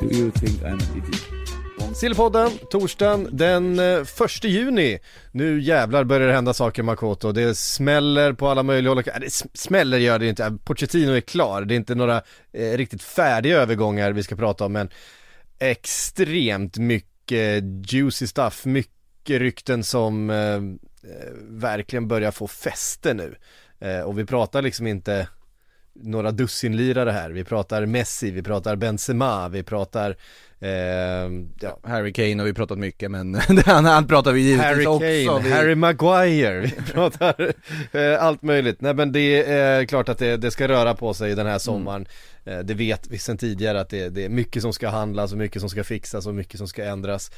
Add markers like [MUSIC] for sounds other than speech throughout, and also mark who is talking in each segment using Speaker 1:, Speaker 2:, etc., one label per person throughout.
Speaker 1: Do you think I'm an idiot?
Speaker 2: Sillpodden, torsdagen den eh, 1 juni. Nu jävlar börjar det hända saker Makoto. Det smäller på alla möjliga håll. Äh, det smäller gör det inte. Äh, Pochettino är klar. Det är inte några eh, riktigt färdiga övergångar vi ska prata om men extremt mycket juicy stuff. Mycket rykten som eh, eh verkligen börjar få fäste nu. Eh, och vi pratar liksom inte några dussinlirare här. Vi pratar Messi, vi pratar Benzema, vi pratar eh, ja,
Speaker 3: Harry Kane har vi pratat mycket men [LAUGHS] han, han pratar vi givetvis
Speaker 2: Harry
Speaker 3: också
Speaker 2: Kane,
Speaker 3: vi,
Speaker 2: Harry Maguire, vi [LAUGHS] pratar eh, allt möjligt. Nej men det är klart att det, det ska röra på sig den här sommaren. Eh, det vet vi sedan tidigare att det, det är mycket som ska handlas och mycket som ska fixas och mycket som ska ändras.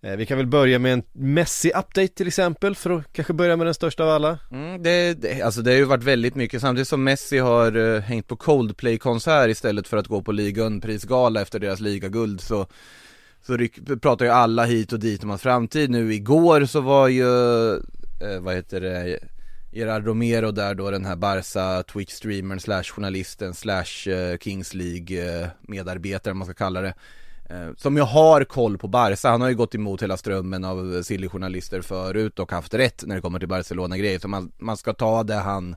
Speaker 2: Eh, vi kan väl börja med en Messi-update till exempel för att kanske börja med den största av alla.
Speaker 3: mm, det, det, alltså det har ju varit väldigt mycket samtidigt som Messi har uh, hängt på Coldplay-konsert istället för att gå på ligan-prisgala efter deras ligaguld så så pratar ju alla hit och dit om hans framtid nu igår så var ju, eh, vad heter det, Gerard Romero där då den här Barca Twitch-streamern slash journalisten slash eh, Kings League-medarbetare eh, om man ska kalla det. Eh, som ju har koll på Barca, han har ju gått emot hela strömmen av silly-journalister förut och haft rätt när det kommer till Barcelona-grejer. Så man, man ska ta det han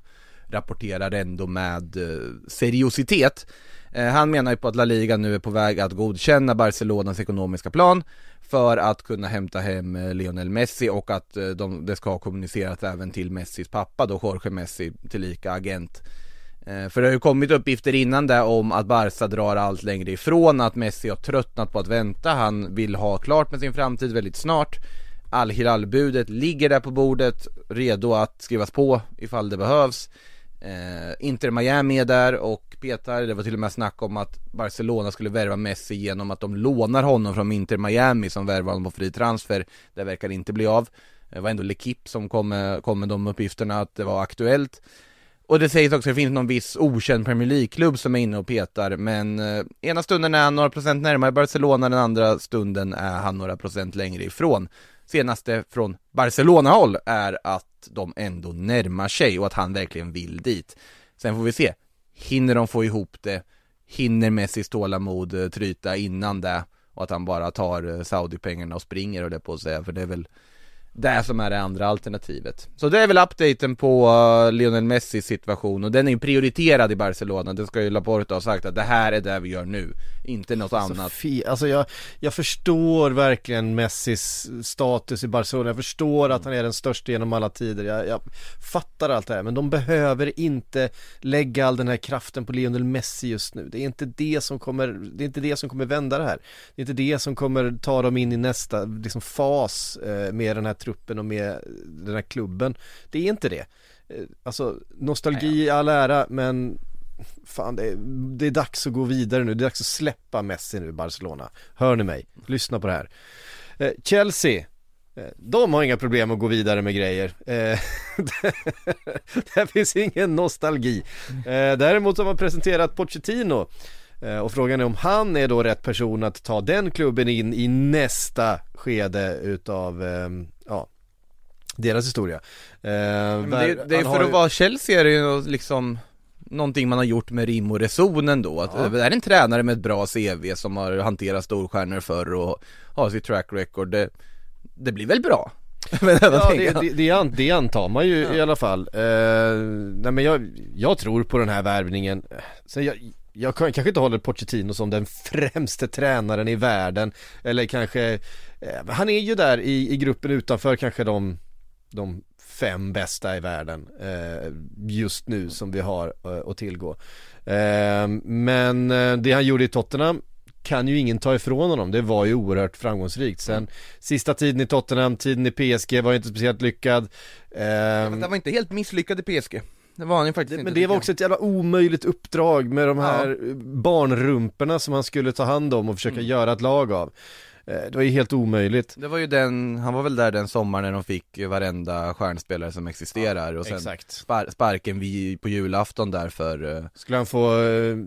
Speaker 3: rapporterar ändå med eh, seriositet eh, Han menar ju på att La Liga nu är på väg att godkänna Barcelonas ekonomiska plan för att kunna hämta hem eh, Lionel Messi och att de, det ska ha kommunicerats även till Messis pappa då Jorge Messi tillika agent. För det har ju kommit uppgifter innan där om att Barca drar allt längre ifrån, att Messi har tröttnat på att vänta, han vill ha klart med sin framtid väldigt snart. Al Hilal-budet ligger där på bordet, redo att skrivas på ifall det behövs. Eh, Inter Miami är där och petar, det var till och med snack om att Barcelona skulle värva Messi genom att de lånar honom från Inter Miami som värvar honom på fri transfer. Det verkar inte bli av. Det var ändå Lekip som kom med, kom med de uppgifterna att det var aktuellt. Och det sägs också att det finns någon viss okänd Premier League-klubb som är inne och petar, men eh, ena stunden är han några procent närmare Barcelona, den andra stunden är han några procent längre ifrån. Senaste från Barcelona-håll är att de ändå närmar sig och att han verkligen vill dit. Sen får vi se, hinner de få ihop det? Hinner Messis tålamod eh, tryta innan det? Och att han bara tar eh, Saudi-pengarna och springer och det på att säga, för det är väl det som är det andra alternativet. Så det är väl updaten på uh, Lionel Messis situation och den är ju prioriterad i Barcelona, det ska ju Laporta ha sagt att det här är det vi gör nu, inte något
Speaker 2: Alltså,
Speaker 3: annat.
Speaker 2: fi, alltså jag, jag förstår verkligen Messis status i Barcelona, jag förstår att han är den största genom alla tider, jag, jag fattar allt det här, men de behöver inte lägga all den här kraften på Lionel Messi just nu, det är inte det som kommer, det är inte det som kommer vända det här, det är inte det som kommer ta dem in i nästa liksom, fas eh, med den här truppen och med den här klubben, det är inte det. Eh, Alltså nostalgi i all ära men Fan det är, det är dags att gå vidare nu, det är dags att släppa Messi nu i Barcelona Hör ni mig? Lyssna på det här eh, Chelsea eh, de har inga problem att gå vidare med grejer. Eh, [LAUGHS] det finns ingen nostalgi. Eh, däremot har man presenterat Pochettino och frågan är om han är då rätt person att ta den klubben in i nästa skede utav, eh, ja, deras historia. Eh,
Speaker 3: Men det, är- det är för att vara Chelsea är det ju liksom Någonting man har gjort med rim och reson ändå, att
Speaker 2: Ja.
Speaker 3: det är en tränare med ett bra CV som har hanterat storstjärnor förr och har sitt track record, det, det blir väl bra? [LAUGHS] Men
Speaker 2: Ja, det, det, det, an, det antar man ju i alla fall. Eh, nej men jag, jag tror på den här värvningen. Sen jag, jag kan- kanske inte håller Pochettino som den [LAUGHS] främste tränaren i världen. Eller kanske, eh, han är ju där i, i gruppen utanför kanske de, de fem bästa i världen eh, just nu som vi har eh, att tillgå. Eh, men eh, det han gjorde i Tottenham kan ju ingen ta ifrån honom, det var ju oerhört framgångsrikt. Sen sista tiden i Tottenham, tiden i PSG var ju inte speciellt lyckad. Ehm,
Speaker 3: Det var inte helt misslyckad i PSG Det var han ju faktiskt inte
Speaker 2: Men det var också ett jävla omöjligt uppdrag med de här barnrumporna som han skulle ta hand om och försöka
Speaker 3: Mm.
Speaker 2: göra ett lag av. Eh, Det var ju helt omöjligt.
Speaker 3: Det var ju den, han var väl där den sommaren när de fick varenda stjärnspelare som existerar och sen spar, sparken vid, på julafton där för eh,
Speaker 2: Skulle han få eh,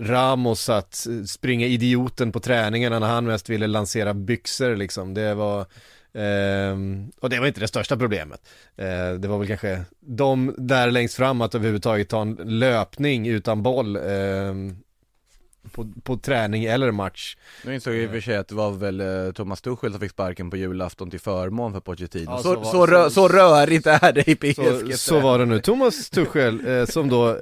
Speaker 2: Ramos att eh, springa idioten på träningarna när han mest ville lansera byxor liksom. Det var ehm, och det var inte det största problemet. Eh, det var väl kanske de där längst fram att överhuvudtaget ta en löpning utan boll ehm, på, på träning eller match.
Speaker 3: Nu insåg jag i och för sig att det var väl eh, Thomas Tuchel som fick sparken på julafton till förmån för Pochettino
Speaker 2: Ja,
Speaker 3: så,
Speaker 2: så var-
Speaker 3: så, rö,
Speaker 2: så-
Speaker 3: rörigt är det i PSG
Speaker 2: Så, så var det nu. Thomas Tuchel eh, som då eh,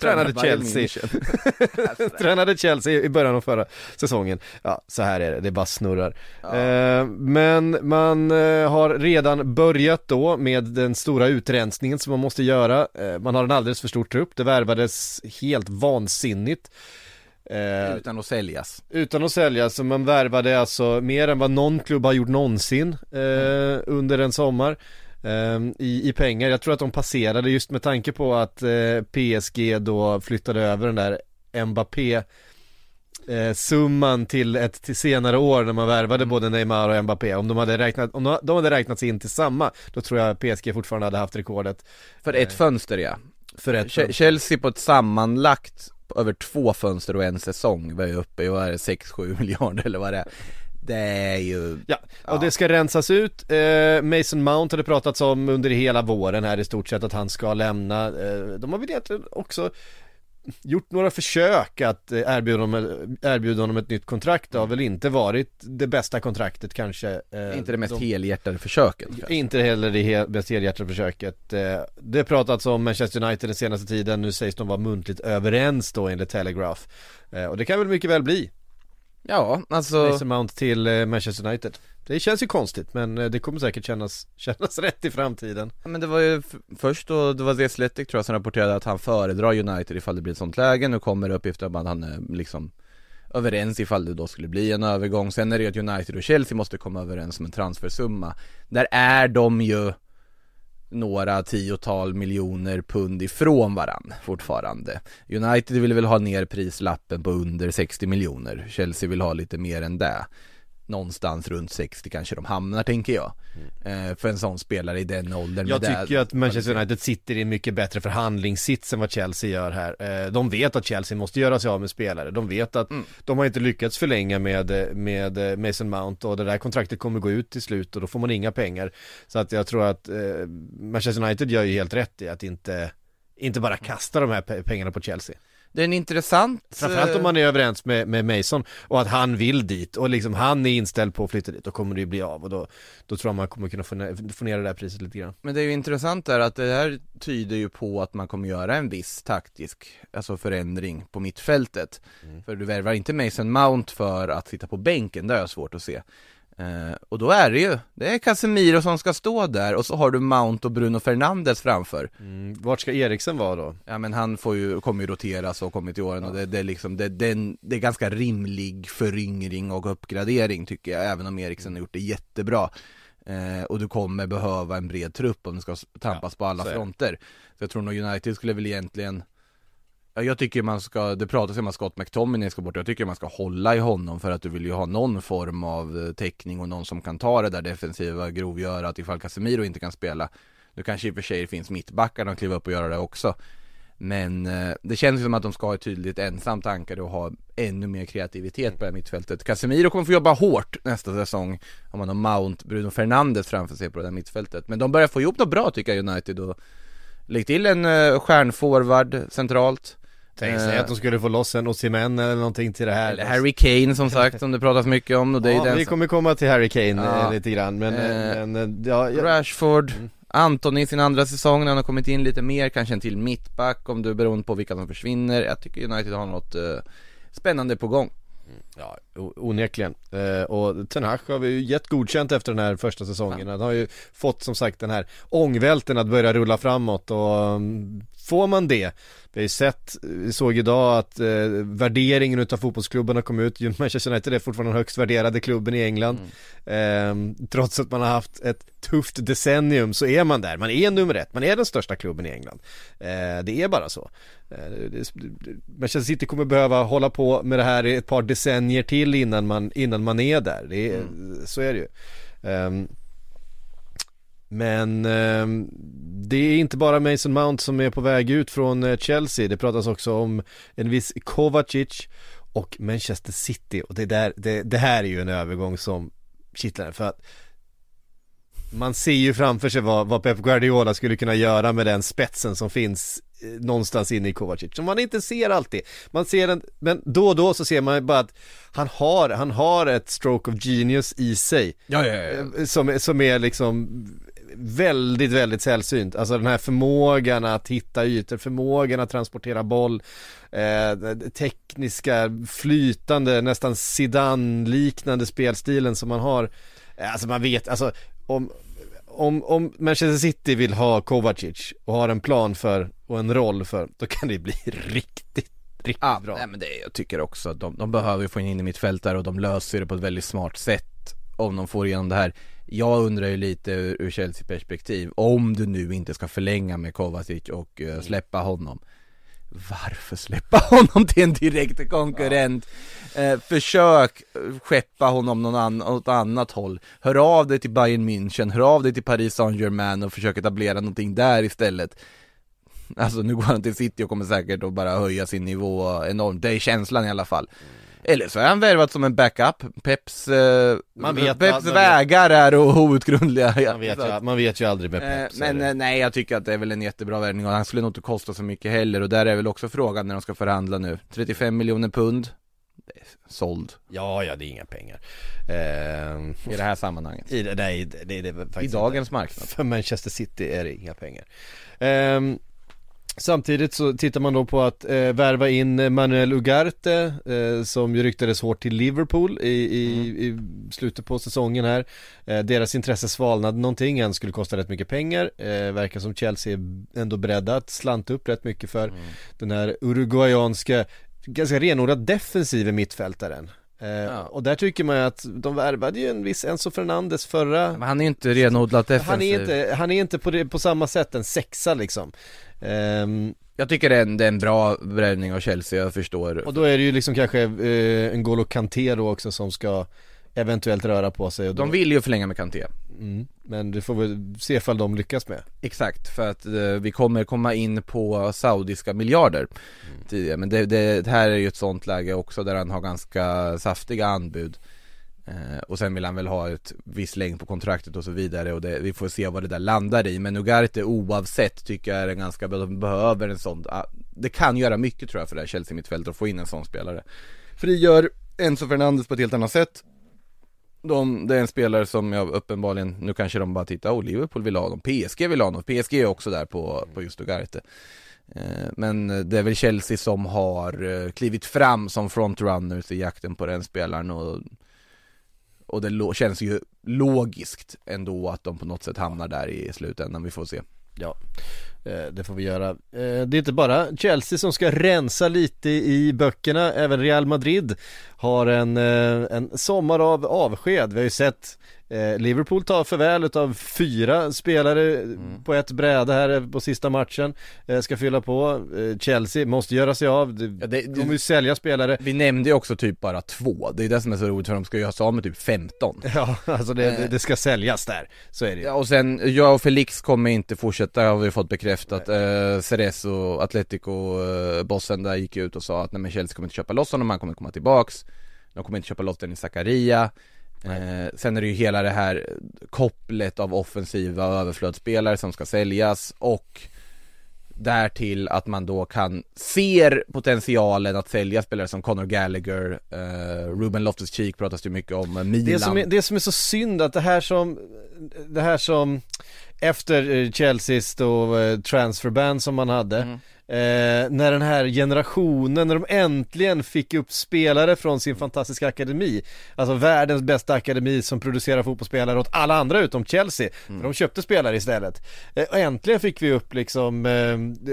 Speaker 2: tränade Chelsea
Speaker 3: München. [LAUGHS]
Speaker 2: Tränade Chelsea i början av förra säsongen. Ja, så här är det, det bara snurrar.
Speaker 3: Ja.
Speaker 2: Eh, men man eh, har redan börjat då med den stora utrensningen som man måste göra. Eh, man har en alldeles för stor trupp, det värvades helt vansinnigt. Eh,
Speaker 3: Utan att säljas.
Speaker 2: utan att sälja, så man värvade alltså mer än vad någon klubb har gjort någonsin eh, under en sommar eh, i, i pengar. Jag tror att de passerade just med tanke på att eh, PSG då flyttade över den där Mbappé eh, summan till ett till senare år när man värvade både Neymar och Mbappé. Om de hade räknat, om de, de hade räknats in till samma, då tror jag PSG fortfarande hade haft rekordet.
Speaker 3: För ett fönster ja.
Speaker 2: För ett
Speaker 3: Che- Chelsea på ett sammanlagt över två fönster och en säsong var ju uppe i, vad är det, 6-7 [LAUGHS] miljarder eller vad det är Det är ju
Speaker 2: Ja,
Speaker 3: Ja.
Speaker 2: och det ska rensas ut. Eh, Mason Mount hade pratats om under hela våren här i stort sett att han ska lämna. Eh, de har väl egentligen också gjort några försök att eh, erbjuda honom, erbjuda honom ett nytt kontrakt. Det har väl inte varit det bästa kontraktet kanske. Eh,
Speaker 3: inte det mest
Speaker 2: de,
Speaker 3: helhjärtade försöket kanske.
Speaker 2: Inte heller det he- mest helhjärtade försöket. Eh, det har pratats om Manchester United den senaste tiden. Nu sägs de vara muntligt överens då enligt Telegraph. Och det kan väl mycket väl bli.
Speaker 3: Ja, alltså
Speaker 2: Mason Mount till eh, Manchester United. Det känns ju konstigt men eh, det kommer säkert kännas, [LAUGHS] kännas rätt i framtiden.
Speaker 3: Ja, Men det var ju först då, det var The Athletic tror jag som rapporterade att han föredrar United ifall det blir ett sånt läge Nu kommer det uppgifter om att han är liksom överens ifall det då skulle bli en övergång Sen är det ju att United och Chelsea måste komma överens om en transfersumma Där är de ju några tiotal miljoner pund ifrån varann fortfarande. United vill väl ha ner prislappen på under 60 miljoner. Chelsea vill ha lite mer än det. Någonstans runt 60 kanske de hamnar tänker jag eh, För en sån spelare i den åldern
Speaker 2: Jag tycker ju att Manchester United sitter i en mycket bättre förhandlingssits än vad Chelsea gör här. Eh, De vet att Chelsea måste göra sig av med spelare. De vet att
Speaker 3: Mm.
Speaker 2: de har inte lyckats förlänga med, med eh, Mason Mount och det där kontraktet kommer gå ut till slut och då får man inga pengar. Så att jag tror att Manchester United gör ju helt rätt i att inte inte bara kasta de här pe- pengarna på Chelsea.
Speaker 3: Det är en intressant
Speaker 2: Framförallt
Speaker 3: eh,
Speaker 2: om man är överens med, med Mason och att han vill dit och liksom han är inställd på att flytta dit, då kommer det ju bli av och då, då tror jag man kommer kunna få ner, få ner det där priset lite grann.
Speaker 3: Men det är ju intressant där att det här tyder ju på att man kommer göra en viss taktisk Alltså förändring på mittfältet. För du värvar inte Mason Mount för att sitta på bänken, det har jag svårt att se eh, Och då är det ju, det är Casemiro som ska stå där och så har du Mount och Bruno Fernandes framför.
Speaker 2: Mm, vart ska Eriksen vara då?
Speaker 3: Ja men han får ju, kommer ju roteras och kommer till åren och det, det är liksom, det, det, är en, det är ganska rimlig föryngring och uppgradering tycker jag, även om Eriksen har gjort det jättebra. Eh, Och du kommer behöva en bred trupp om du ska tampas på alla fronter. Så jag tror nog United skulle väl egentligen Ja, jag tycker man ska, det pratas om att Scott McTominay ska bort, jag tycker man ska hålla i honom för att du vill ju ha någon form av eh, täckning och någon som kan ta det där defensiva grovgörat ifall Casemiro inte kan spela. Nu kanske i och för sig det finns mittbackar som kliver upp och gör det också. Men eh, det känns ju som att de ska ha ett tydligt ensamt ankare och ha ännu mer kreativitet på det här mittfältet. Casemiro kommer få jobba hårt nästa säsong Om man har Mount, Bruno Fernandes framför sig på det här mittfältet. Men de börjar få ihop något bra tycker jag United och Lägg till en eh, stjärnforward centralt.
Speaker 2: Tänk sig
Speaker 3: Eh,
Speaker 2: att de skulle få loss en Osimhen eller någonting till det här.
Speaker 3: Eller Harry Kane som sagt, som det pratas mycket om och det är
Speaker 2: ja,
Speaker 3: den
Speaker 2: vi
Speaker 3: som-
Speaker 2: kommer komma till Harry Kane
Speaker 3: Ja.
Speaker 2: eh, lite grann men, eh, men eh, ja, ja,
Speaker 3: Rashford,
Speaker 2: Mm.
Speaker 3: Anton i sin andra säsong när han har kommit in lite mer, kanske en till mittback om du är beroende på vilka som försvinner. Jag tycker United har något eh, spännande på gång.
Speaker 2: Ja o- onekligen. Eh, Och Ten Hag har vi ju gett godkänt efter den här första säsongen. Han har ju fått som sagt den här ångvälten att börja rulla framåt och mm, Får man det Vi har ju sett, vi såg idag att eh, värderingen utav fotbollsklubbarna kom ut, [LAUGHS] Manchester United är fortfarande den högst värderade klubben i England. Eh, Trots att man har haft ett tufft decennium så är man där, man är nummer ett, man är den största klubben i England. Eh, Det är bara så. Eh, det, Manchester City kommer behöva hålla på med det här i ett par decennier till innan man, innan man är där, det är, så är det ju. Ehm, men ehm, det är inte bara Mason Mount som är på väg ut från eh, Chelsea. Det pratas också om en viss Kovacic och Manchester City. Och det, där, det, det här är ju en övergång som kittlar för att man ser ju framför sig vad, vad Pep Guardiola skulle kunna göra med den spetsen som finns eh, någonstans inne i Kovacic som man inte ser alltid. Man ser den, men då och då så ser man bara att han har, han har ett stroke of genius i sig.
Speaker 3: Ja, ja, ja.
Speaker 2: Eh, Som, som är liksom väldigt, väldigt sällsynt. Alltså den här förmågan att hitta ytor, förmågan att transportera boll, eh, tekniska, flytande, nästan Zidane-liknande spelstilen som man har. Eh, Alltså man vet, alltså om, om, om Manchester City vill ha Kovacic och har en plan för och en roll för, då kan det bli [LAUGHS] riktigt, riktigt bra.
Speaker 3: nej men det, jag tycker också att de, de behöver få in i mitt fält där och de löser det på ett väldigt smart sätt om de får igenom det här. Jag undrar ju lite ur, ur Chelsea perspektiv, om du nu inte ska förlänga med Kovacic och eh, släppa honom. Varför släppa [LAUGHS] honom till en direkt konkurrent? Eh, försök skeppa honom någon annan, åt annat håll. Hör av dig till Bayern München, hör av dig till Paris Saint-Germain och försök etablera någonting där istället. Alltså nu går han till City och kommer säkert att bara höja sin nivå enormt, det är känslan i alla fall Eller så är han värvat som en backup, Peps, eh,
Speaker 2: Man vet-
Speaker 3: Peps
Speaker 2: man vet-
Speaker 3: vägar är outgrundliga.
Speaker 2: Man vet, ju, man vet ju aldrig med
Speaker 3: Eh,
Speaker 2: så är
Speaker 3: Men eh, nej, jag tycker att det är väl en jättebra värvning och han skulle nog inte kosta så mycket heller. Och där är väl också frågan när de ska förhandla nu. 35 miljoner pund. Såld.
Speaker 2: Ja, ja, det är inga pengar. Ehm,
Speaker 3: i det här sammanhanget.
Speaker 2: i nej, det, det, det
Speaker 3: I
Speaker 2: inte.
Speaker 3: dagens marknad.
Speaker 2: För Manchester City är det inga pengar. Ehm, samtidigt så tittar man då på att eh, värva in Manuel Ugarte eh, som ju ryktades hårt till Liverpool i, i, i slutet på säsongen här. Eh, deras intresse svalnade någonting, han skulle kosta rätt mycket pengar. Eh, verkar som Chelsea är ändå beredda att slanta upp rätt mycket för den här uruguayanska, ganska renodlat defensiva mittfältaren. Eh, Och där tycker man ju att de värvade ju en viss Enzo Fernandes förra
Speaker 3: Men han är ju inte renodlat defensiv
Speaker 2: han är inte, han är inte på, det, på samma sätt en sexa liksom. Ehm,
Speaker 3: Jag tycker det är, en, det är en bra värvning av Chelsea, jag förstår.
Speaker 2: Och då är det ju liksom kanske eh, en Golo Kanté då också som ska eventuellt röra på sig och då,
Speaker 3: De vill ju förlänga med Kanté.
Speaker 2: Mm, Men det får vi se ifall de lyckas med.
Speaker 3: Exakt, för att eh, vi kommer komma in på saudiska miljarder tidigare. Men det, det, det här är ju ett sånt läge också där han har ganska saftiga anbud. Eh, Och sen vill han väl ha ett viss längd på kontraktet och så vidare. Och det, vi får se vad det där landar i. Men Ugarte oavsett tycker jag är en ganska de behöver en sån ah, Det kan göra mycket tror jag för det här Chelsea mittfältet att få in en sån spelare. Frigör Enzo Fernandes på ett helt annat sätt de, det är en spelare som jag uppenbarligen, nu kanske de bara tittar, oh Liverpool vill ha honom, PSG vill ha honom, PSG är också där på, på just Ugarte. Eh, men det är väl Chelsea som har eh, klivit fram som frontrunners i jakten på den spelaren och Och det känns ju logiskt ändå att de på något sätt hamnar där i slutändan, vi får se.
Speaker 2: Ja, eh, det får vi göra. Det är inte bara Chelsea som ska rensa lite i böckerna, även Real Madrid har en, eh, en sommar av avsked. Vi har ju sett eh, Liverpool ta farväl av fyra spelare på ett bräde här på sista matchen. Eh, Ska fylla på. Eh, Chelsea måste göra sig av. De
Speaker 3: Ja, det-
Speaker 2: kommer ju sälja spelare.
Speaker 3: Vi nämnde ju också typ bara två, det är det som är så roligt för de ska göra sig av med typ 15 [LAUGHS]
Speaker 2: Ja, alltså det, det, det ska säljas där. Så är det ju.
Speaker 3: Ja och sen, jag och Felix kommer inte fortsätta har vi fått bekräftat eh, Ceres och Atletico eh, bossen där gick ut och sa att nej men Chelsea kommer inte köpa loss honom, han kommer komma tillbaks De kommer inte köpa loss den i Zakaria. Eh, Sen är det ju hela det här kopplet av offensiva överflödsspelare som ska säljas och Därtill att man då kan, ser potentialen att sälja spelare som Conor Gallagher, eh, Ruben Loftus-Cheek pratas det mycket om, eh, Milan
Speaker 2: Det som, är, det som är så synd att det här som, det här som efter eh, Chelseas då eh, transferban som man hade
Speaker 3: Mm.
Speaker 2: eh, När den här generationen, när de äntligen fick upp spelare från sin fantastiska akademi Alltså världens bästa akademi som producerar fotbollsspelare åt alla andra utom Chelsea
Speaker 3: Mm.
Speaker 2: För de köpte spelare istället eh, Och äntligen fick vi upp liksom eh,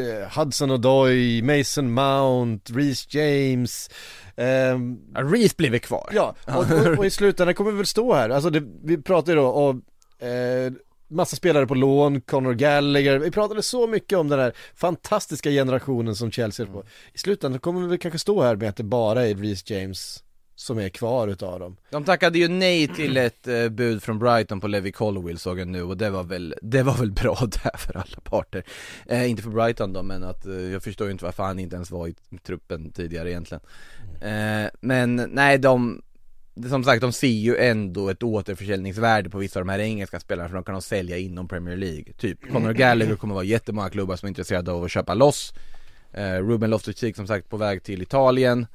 Speaker 2: eh, Hudson Odoi, Mason Mount, Reece James ehm,
Speaker 3: Ja, Reece blir väl kvar?
Speaker 2: Ja, och, och, och i slutändan kommer vi väl stå här, alltså det, vi pratade ju då om eh, massa spelare på lån, Conor Gallagher, vi pratade så mycket om den här fantastiska generationen som Chelsea är på. I slutändan kommer vi kanske stå här med att det bara är Reece James som är kvar utav dem.
Speaker 3: De tackade ju nej till ett eh, bud från Brighton på Levi Colwill såg jag nu och det var väl, det var väl bra [LAUGHS] där för alla parter eh, Inte för Brighton då men att, eh, jag förstår ju inte varför han inte ens var i truppen tidigare egentligen eh, Men nej de, som sagt de ser ju ändå ett återförsäljningsvärde på vissa av de här engelska spelarna för de kan de sälja inom Premier League Typ. Conor Gallagher kommer vara jättemånga klubbar som är intresserade av att köpa loss. Eh, Ruben Loftus-Cheek som sagt på väg till Italien.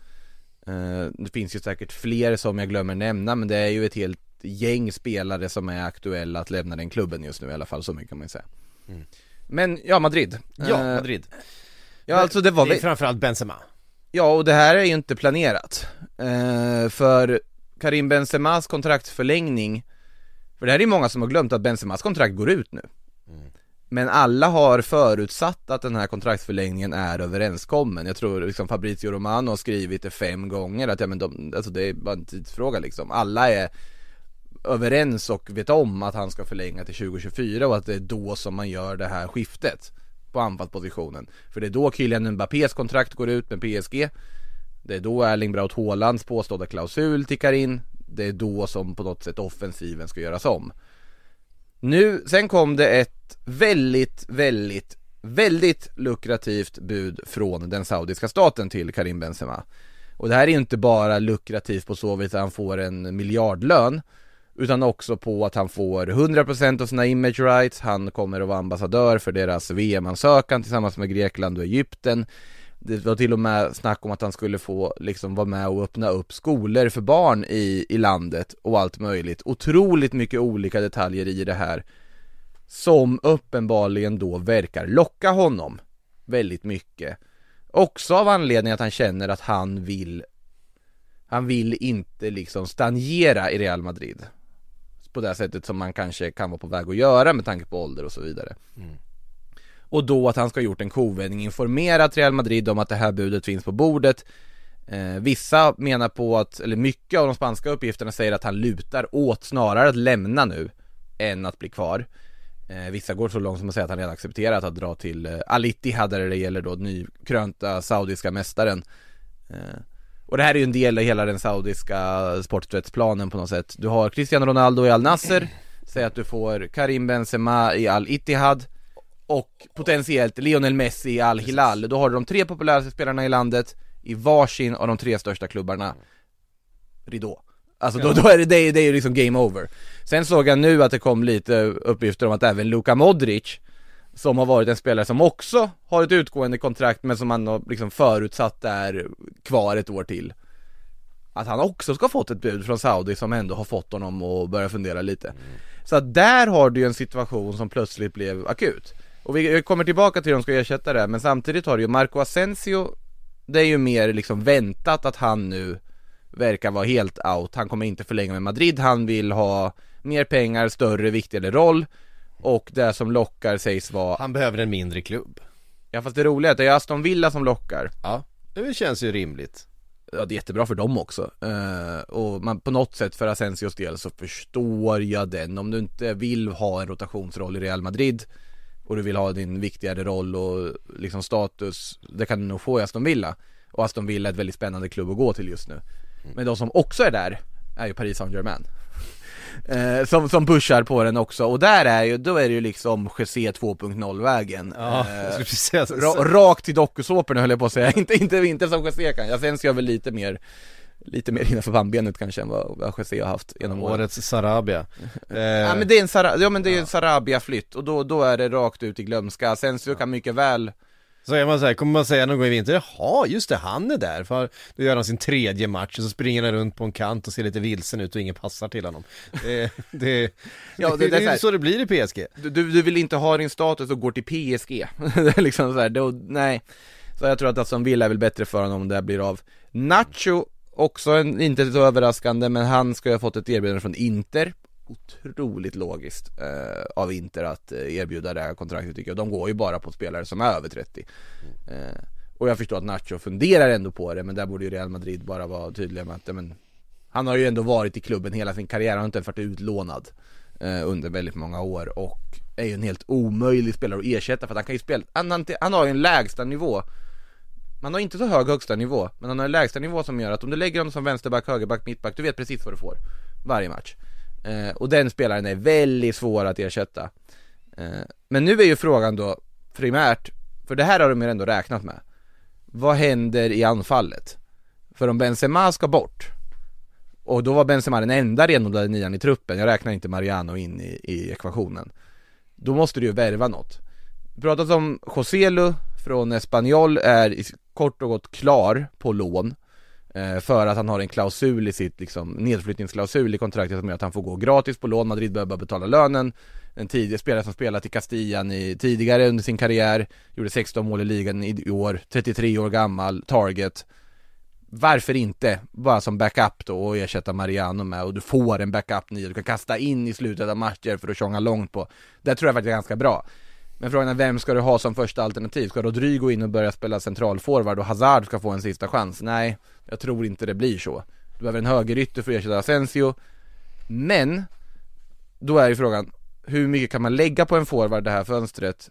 Speaker 3: Eh, Det finns ju säkert fler som jag glömmer nämna men det är ju ett helt gäng spelare som är aktuella att lämna den klubben just nu i alla fall, så mycket kan man ju säga. Men ja, Madrid.
Speaker 2: Mm. Ja,
Speaker 3: Eh,
Speaker 2: Madrid.
Speaker 3: Ja alltså det var
Speaker 2: det är framförallt Benzema.
Speaker 3: ja och det här är ju inte planerat. Eh, För Karim Benzemas kontraktförlängning För det här är många som har glömt att Benzemas kontrakt går ut nu. Men alla har förutsatt att den här kontraktsförlängningen är överenskommen. Jag tror liksom Fabrizio Romano har skrivit det fem gånger att ja men de, alltså det är bara en tidsfråga liksom. Alla är överens och vet om att han ska förlänga till 2024 och att det är då som man gör det här skiftet på anfallspositionen. För det är då Kylian Mbappés kontrakt går ut med PSG det är då Erling Braut Haalands påstådda klausul tickar in. Det är då som på något sätt offensiven ska göras om. Nu, sen kom det ett väldigt, väldigt, väldigt lukrativt bud från den saudiska staten till Karim Benzema. Och det här är ju inte bara lukrativt på så vis att han får en miljardlön utan också på att han får 100% av sina image rights, han kommer att vara ambassadör för deras VM-ansökan tillsammans med Grekland och Egypten. Det var till och med snack om att han skulle få liksom vara med och öppna upp skolor för barn i, i landet och allt möjligt. Otroligt mycket olika detaljer i det här Som uppenbarligen då verkar locka honom väldigt mycket. Också av anledning att han känner att han vill Han vill inte liksom stagnera i Real Madrid. På det sättet som man kanske kan vara på väg att göra med tanke på ålder och så vidare. Mm. Och då att han ska ha gjort en kovändning, informerat Real Madrid om att det här budet finns på bordet. Eh, Vissa menar på att, eller mycket av de spanska uppgifterna säger att han lutar åt snarare att lämna nu Än att bli kvar. Eh, Vissa går så långt som att säga att han redan accepterat att dra till eh, Al Ittihad där det gäller då nykrönta saudiska mästaren. Eh, Och det här är ju en del i hela den saudiska sporträttsplanen på något sätt. Du har Cristiano Ronaldo i Al Nasser. Säg att du får Karim Benzema i Al Ittihad och potentiellt Lionel Messi i Al Hilal, då har du de tre populäraste spelarna i landet i varsin av de tre största klubbarna. Ridå. Alltså då, då är det, det är, det är liksom game over. Sen såg jag nu att det kom lite uppgifter om att även Luka Modric Som har varit en spelare som också har ett utgående kontrakt men som man har liksom förutsatt är kvar ett år till. Att han också ska ha fått ett bud från Saudi som ändå har fått honom att börja fundera lite. Så att där har du ju en situation som plötsligt blev akut Och vi kommer tillbaka till hur de ska ersätta det men samtidigt har du ju Marco Asensio Det är ju mer liksom väntat att han nu verkar vara helt out. Han kommer inte förlänga med Madrid, han vill ha mer pengar, större, viktigare roll. Och det som lockar sägs vara,
Speaker 2: Han behöver en mindre klubb.
Speaker 3: ja fast det roliga är att det är Aston Villa som lockar.
Speaker 2: Ja, det känns ju rimligt.
Speaker 3: Ja det är jättebra för dem också. Eh, Och man, på något sätt för Asensios del så förstår jag den. Om du inte vill ha en rotationsroll i Real Madrid Och du vill ha din viktigare roll och liksom status Det kan du nog få i Aston Villa. Och Aston Villa är ett väldigt spännande klubb att gå till just nu. Men de som också är där är ju Paris Saint-Germain. [LAUGHS] Eh, som, som pushar på den också. Och där är ju, då är det ju liksom José 2.0 vägen
Speaker 2: Ja,
Speaker 3: Eh. Ra, rakt till dokusåporna höll jag på att säga, [LAUGHS] inte, inte, inte som José kan, jag sen ser jag väl lite mer Lite mer innanför pannbenet kanske än vad, José har haft genom åren
Speaker 2: Årets Sarabia. [LAUGHS] Eh,
Speaker 3: Ja men det är en, Sara, ja, men det är en Sarabia-flytt och då, då är det rakt ut i glömska, sen så kan mycket väl
Speaker 2: Så är man så här, kommer man säga någon gång i vinter, jaha just det, han är där, för då gör han sin tredje match och så springer han runt på en kant och ser lite vilsen ut och ingen passar till honom. Det, [LAUGHS] det,
Speaker 3: Ja, det-
Speaker 2: det, [LAUGHS]
Speaker 3: det är
Speaker 2: är
Speaker 3: så
Speaker 2: så det blir i PSG.
Speaker 3: Du, du, du vill inte ha din status och går till PSG. det är liksom så här, då, nej. Så jag tror att Aston Villa är väl bättre för honom om det här blir av. Nacho, också en, inte så överraskande, men han ska ju ha fått ett erbjudande från Inter. Otroligt logiskt eh, av Inter att eh, erbjuda det här kontraktet tycker jag. De går ju bara på spelare som är över 30. Eh, och jag förstår att Nacho funderar ändå på det, men där borde ju Real Madrid bara vara tydliga med att, men han har ju ändå varit i klubben hela sin karriär, han har inte varit utlånad eh, under väldigt många år och är ju en helt omöjlig spelare att ersätta för att han kan ju spela, han, han, han har ju en lägsta nivå man har inte så hög högsta nivå, men han har en lägsta nivå som gör att om du lägger honom som vänsterback, högerback, mittback, du vet precis vad du får varje match. Eh, Och den spelaren är väldigt svår att ersätta. Eh, Men nu är ju frågan då primärt, för det här har de ju ändå räknat med Vad händer i anfallet? För om Benzema ska bort och då var Benzema den enda renodlade nian i truppen, jag räknar inte Mariano in i, i ekvationen Då måste du ju värva något. Pratat pratas om Joselu från Espanyol är i- kort och gott klar på lån eh, För att han har en klausul i sitt liksom, nedflyttningsklausul i kontraktet som gör att han får gå gratis på lån, Madrid behöver bara betala lönen En tidigare spelare som spelat i Castillan i, tidigare under sin karriär Gjorde 16 mål i ligan i, år, 33 år gammal, target varför inte bara som backup då och ersätta Mariano med och du får en backup nia du kan kasta in i slutet av matcher för att tjonga långt på. Det tror jag faktiskt är ganska bra. Men frågan är vem ska du ha som första alternativ? Ska Rodrigo in och börja spela centralforward och Hazard ska få en sista chans? Nej, jag tror inte det blir så. Du behöver en högerytter för att ersätta Asensio. Men, då är ju frågan, hur mycket kan man lägga på en forward det här fönstret?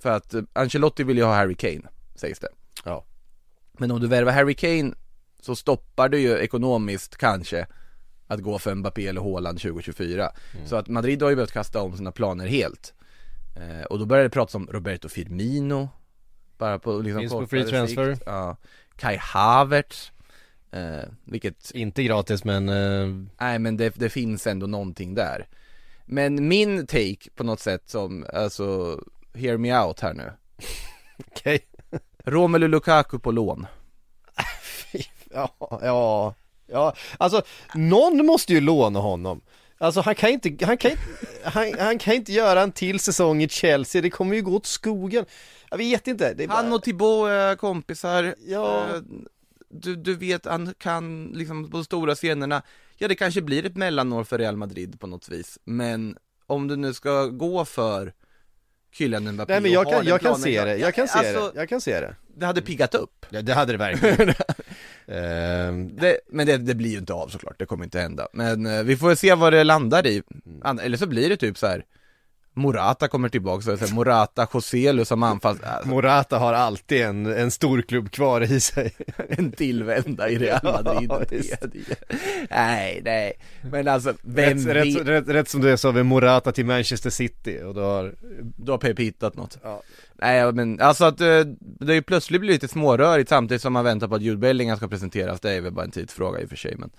Speaker 3: För att eh, Ancelotti vill ju ha Harry Kane, sägs det.
Speaker 2: Ja.
Speaker 3: Men om du värvar Harry Kane så stoppar du ju ekonomiskt kanske att gå för Mbappé eller Haaland 2024. Så att Madrid har ju behövt kasta om sina planer helt. Eh, och då börjar det pratas om Roberto Firmino, bara på liksom
Speaker 2: Finns på free transfer.
Speaker 3: Sikt. Ja. Kai Havertz, eh, vilket,
Speaker 2: Inte gratis men, eh,
Speaker 3: nej men det, det finns ändå någonting där. Men min take på något sätt som, alltså, hear me out här nu. [LAUGHS]
Speaker 2: okej.
Speaker 3: Romelu Lukaku på lån. [LAUGHS]
Speaker 2: Ja, ja, ja, alltså någon måste ju låna honom. Alltså han kan inte, han kan inte, han, han kan inte göra en till säsong i Chelsea, det kommer ju gå åt skogen. Jag vet inte. Det är bara...
Speaker 3: Han och Thibaut är kompisar,
Speaker 2: Ja.
Speaker 3: Eh, du, du vet, han kan liksom på de stora scenerna, ja det kanske blir ett mellanår för Real Madrid på något vis, men om du nu ska gå för Kylian Mbappé
Speaker 2: Nej men jag kan, jag kan se det, jag kan se
Speaker 3: alltså,
Speaker 2: det, jag kan se det.
Speaker 3: det hade piggat upp,
Speaker 2: Ja, det hade det verkligen. [LAUGHS] Ehm,
Speaker 3: det, men det, det blir ju inte av såklart, det kommer inte hända, men eh, vi får se vad det landar i, An- eller så blir det typ så här. Morata kommer tillbaka, så Morata, Joselu som anfalls, alltså, [LAUGHS]
Speaker 2: Morata har alltid en, en stor klubb kvar i sig. [LAUGHS]
Speaker 3: en tillvända i Real Madrid. [LAUGHS]
Speaker 2: Ja,
Speaker 3: Nej, nej, men alltså vem
Speaker 2: Rätt, rätt, rätt, rätt som det är så har vi Morata till Manchester City och då har,
Speaker 3: Då har Pep hittat något.
Speaker 2: Ja.
Speaker 3: Nej men alltså att eh, det ju plötsligt blivit lite smårörigt samtidigt som man väntar på att Jude Bellingham ska presenteras, det är väl bara en tidsfråga i och för sig men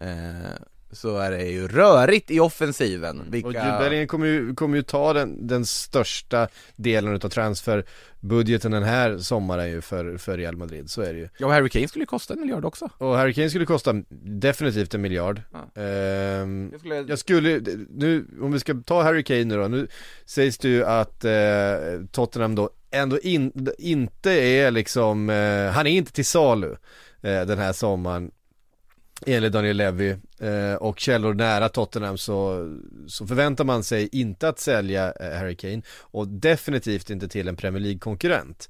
Speaker 3: eh, Så är det ju rörigt i offensiven, vilka...
Speaker 2: och Bellingham kommer ju, kommer ju ta den, den största delen utav transferbudgeten den här sommaren ju för, för Real Madrid, så är det ju.
Speaker 3: Ja, och Harry Kane skulle ju kosta en miljard också
Speaker 2: Och Harry Kane skulle kosta definitivt en miljard.
Speaker 3: Ja.
Speaker 2: Ehm,
Speaker 3: Jag skulle...
Speaker 2: Jag skulle, nu, om vi ska ta Harry Kane nu då, nu sägs det ju att eh, Tottenham då ändå in, inte är liksom, eh, han är inte till salu eh, den här sommaren Enligt Daniel Levy eh, och källor nära Tottenham så, så förväntar man sig inte att sälja eh, Harry Kane och definitivt inte till en Premier League-konkurrent.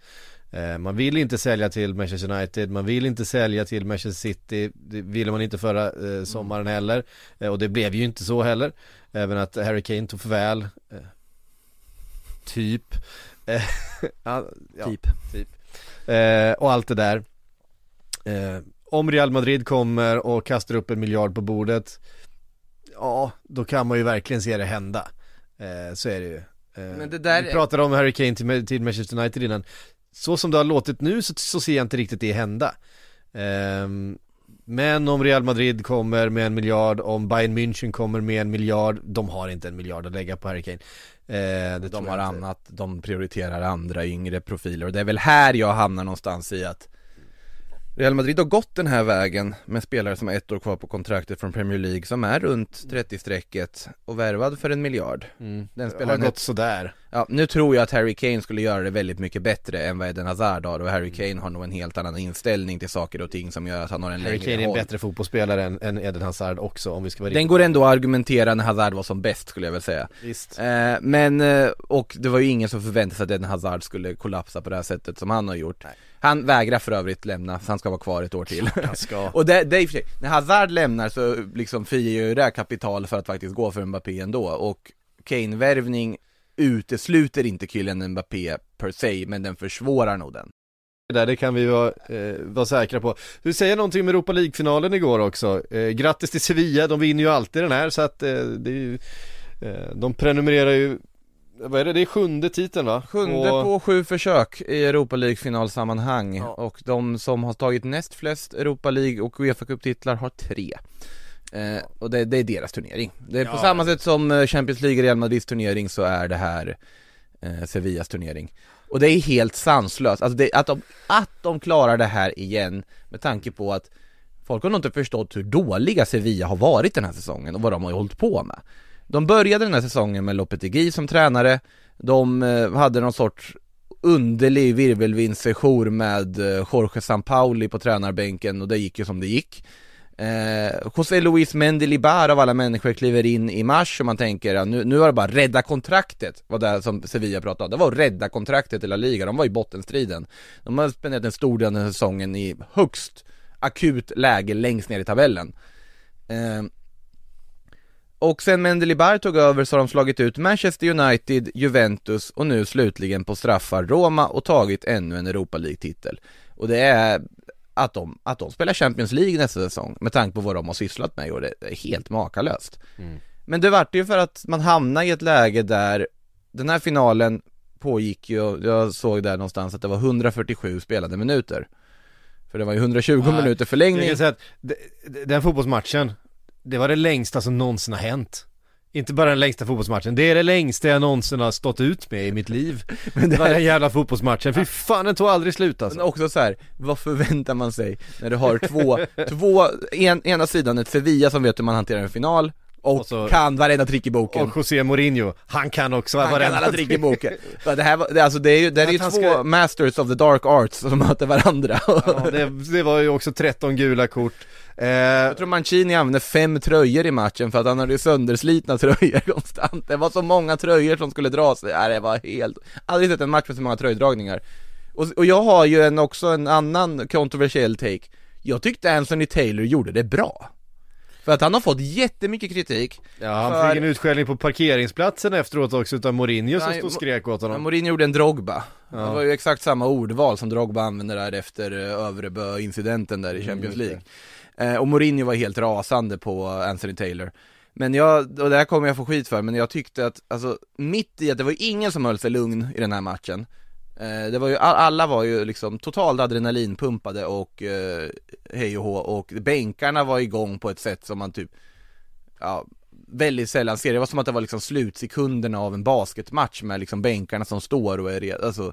Speaker 2: Eh, Man vill inte sälja till Manchester United, man vill inte sälja till Manchester City, det ville man inte förra eh, sommaren heller Och det blev ju inte så heller. Även att Harry Kane tog farväl eh, Typ. [LAUGHS] Ja,
Speaker 3: Typ.
Speaker 2: eh, Och allt det där Om Real Madrid kommer och kastar upp en miljard på bordet Ja, då kan man ju verkligen se det hända. Eh, Så är det ju. Eh,
Speaker 3: Men det där
Speaker 2: Vi pratade om Harry Kane till, till Manchester United innan. Så som det har låtit nu så, så ser jag inte riktigt det hända. Ehm, Men om Real Madrid kommer med en miljard, om Bayern München kommer med en miljard, de har inte en miljard att lägga på Harry Kane. Eh,
Speaker 3: De har annat, de prioriterar andra yngre profiler och det är väl här jag hamnar någonstans i att Real Madrid har gått den här vägen med spelare som har ett år kvar på kontraktet från Premier League som är runt 30-strecket och värvad för en miljard.
Speaker 2: Mm.
Speaker 3: Den
Speaker 2: Det har
Speaker 3: spelaren
Speaker 2: gått sådär.
Speaker 3: Ja, nu tror jag att Harry Kane skulle göra det väldigt mycket bättre än vad Eden Hazard har och Harry Kane har nog en helt annan inställning till saker och ting som gör att han har en
Speaker 2: Harry
Speaker 3: längre
Speaker 2: Kane är en bättre fotbollsspelare än, än Eden Hazard också om vi ska vara
Speaker 3: Den går ändå att argumentera när Hazard var som bäst skulle jag väl säga.
Speaker 2: Visst.
Speaker 3: Eh, men, eh, och det var ju ingen som förväntade sig att Eden Hazard skulle kollapsa på det här sättet som han har gjort. Han vägrar för övrigt lämna, så han ska vara kvar ett år till. [LAUGHS] Och det, det är i och för sig, när Hazard lämnar så liksom frigör det kapital för att faktiskt gå för Mbappé ändå och Kane-värvning utesluter inte Kylian Mbappé per se, men den försvårar nog den.
Speaker 2: Det där, det kan vi vara, eh, vara säkra på. Du säger någonting om Europa League-finalen igår också. Eh, grattis till Sevilla, de vinner ju alltid den här så att eh, det är ju, eh, de prenumererar ju, vad är det, det är sjunde titeln va?
Speaker 3: Sjunde
Speaker 2: Och-
Speaker 3: på sju försök i Europa League finalsammanhang
Speaker 2: Ja.
Speaker 3: och de som har tagit näst flest Europa League och Uefa Cup-titlar har tre. Eh, och det, det är deras turnering. Det är på
Speaker 2: Ja.
Speaker 3: samma sätt som eh, Champions League Real Madrids turnering så är det här eh, Sevillas turnering. Och det är helt sanslöst, alltså det, att, de, att de klarar det här igen med tanke på att folk har nog inte förstått hur dåliga Sevilla har varit den här säsongen och vad de har hållit på med. De började den här säsongen med Lopetegui som tränare, de eh, hade någon sorts underlig virvelvindssejour med eh, Jorge Sampaoli på tränarbänken och det gick ju som det gick. Eh, José Luis Mendilibar av alla människor kliver in i mars och man tänker ja, nu, nu var det bara rädda kontraktet, var det som Sevilla pratade om. Det var att rädda kontraktet i La Liga, de var i bottenstriden. De har spenderat en stor del av den här säsongen i högst akut läge längst ner i tabellen. Eh, och sen Mendilibar tog över så har de slagit ut Manchester United, Juventus och nu slutligen på straffar Roma och tagit ännu en Europa League-titel. Och det är att de, att de spelar Champions League nästa säsong med tanke på vad de har sysslat med och det är helt makalöst. Men det vart ju för att man hamnade i ett läge där den här finalen pågick ju, jag såg där någonstans att det var 147 spelade minuter. För det var ju 120
Speaker 2: Ja,
Speaker 3: minuter
Speaker 2: Jag
Speaker 3: förlängning.
Speaker 2: kan säga att den fotbollsmatchen, det var det längsta som någonsin har hänt. Inte bara den längsta fotbollsmatchen, det är det längsta jag någonsin har stått ut med i mitt liv. [LAUGHS]
Speaker 3: Men
Speaker 2: Det var den jävla fotbollsmatchen, fy fan den tog aldrig slut
Speaker 3: Men
Speaker 2: alltså.
Speaker 3: också så här, vad förväntar man sig när du har två, [LAUGHS] två, en, ena sidan ett Sevilla som vet hur man hanterar en final och,
Speaker 2: Och så-
Speaker 3: kan varenda trick i boken.
Speaker 2: Och José Mourinho, han kan också
Speaker 3: han kan
Speaker 2: varenda
Speaker 3: alla trick i boken. Det här var, det, alltså det är ju, det är ju två
Speaker 2: ska-
Speaker 3: masters of the dark arts som [LAUGHS] möter varandra.
Speaker 2: Ja, det, det var ju också 13 gula kort. Eh,
Speaker 3: Jag tror Mancini använde fem tröjor i matchen för att han hade ju sönderslitna tröjor [LAUGHS] konstant. Det var så många tröjor som skulle dras. Ja, det var helt, aldrig sett en match med så många tröjdragningar. Och, och jag har ju en, också en annan kontroversiell take. Jag tyckte Anthony Taylor gjorde det bra. För att han har fått jättemycket kritik.
Speaker 2: ja, han
Speaker 3: för-
Speaker 2: fick en utskällning på parkeringsplatsen efteråt också utav Mourinho som stod och skrek åt honom.
Speaker 3: Mourinho gjorde en Drogba.
Speaker 2: Ja.
Speaker 3: Det var ju exakt samma ordval som Drogba använde där efter eh, Övrebö-incidenten där i
Speaker 2: Mm,
Speaker 3: Champions League. Eh, och Mourinho var helt rasande på Anthony Taylor. Men jag, och det här kommer jag få skit för, men jag tyckte att, alltså mitt i att det var ingen som höll sig lugn i den här matchen. Eh, det var ju, alla var ju liksom totalt adrenalinpumpade och eh, hej och hå, och bänkarna var igång på ett sätt som man typ, ja, väldigt sällan ser. Det var som att det var liksom slutsekunderna av en basketmatch med liksom bänkarna som står och är redo, alltså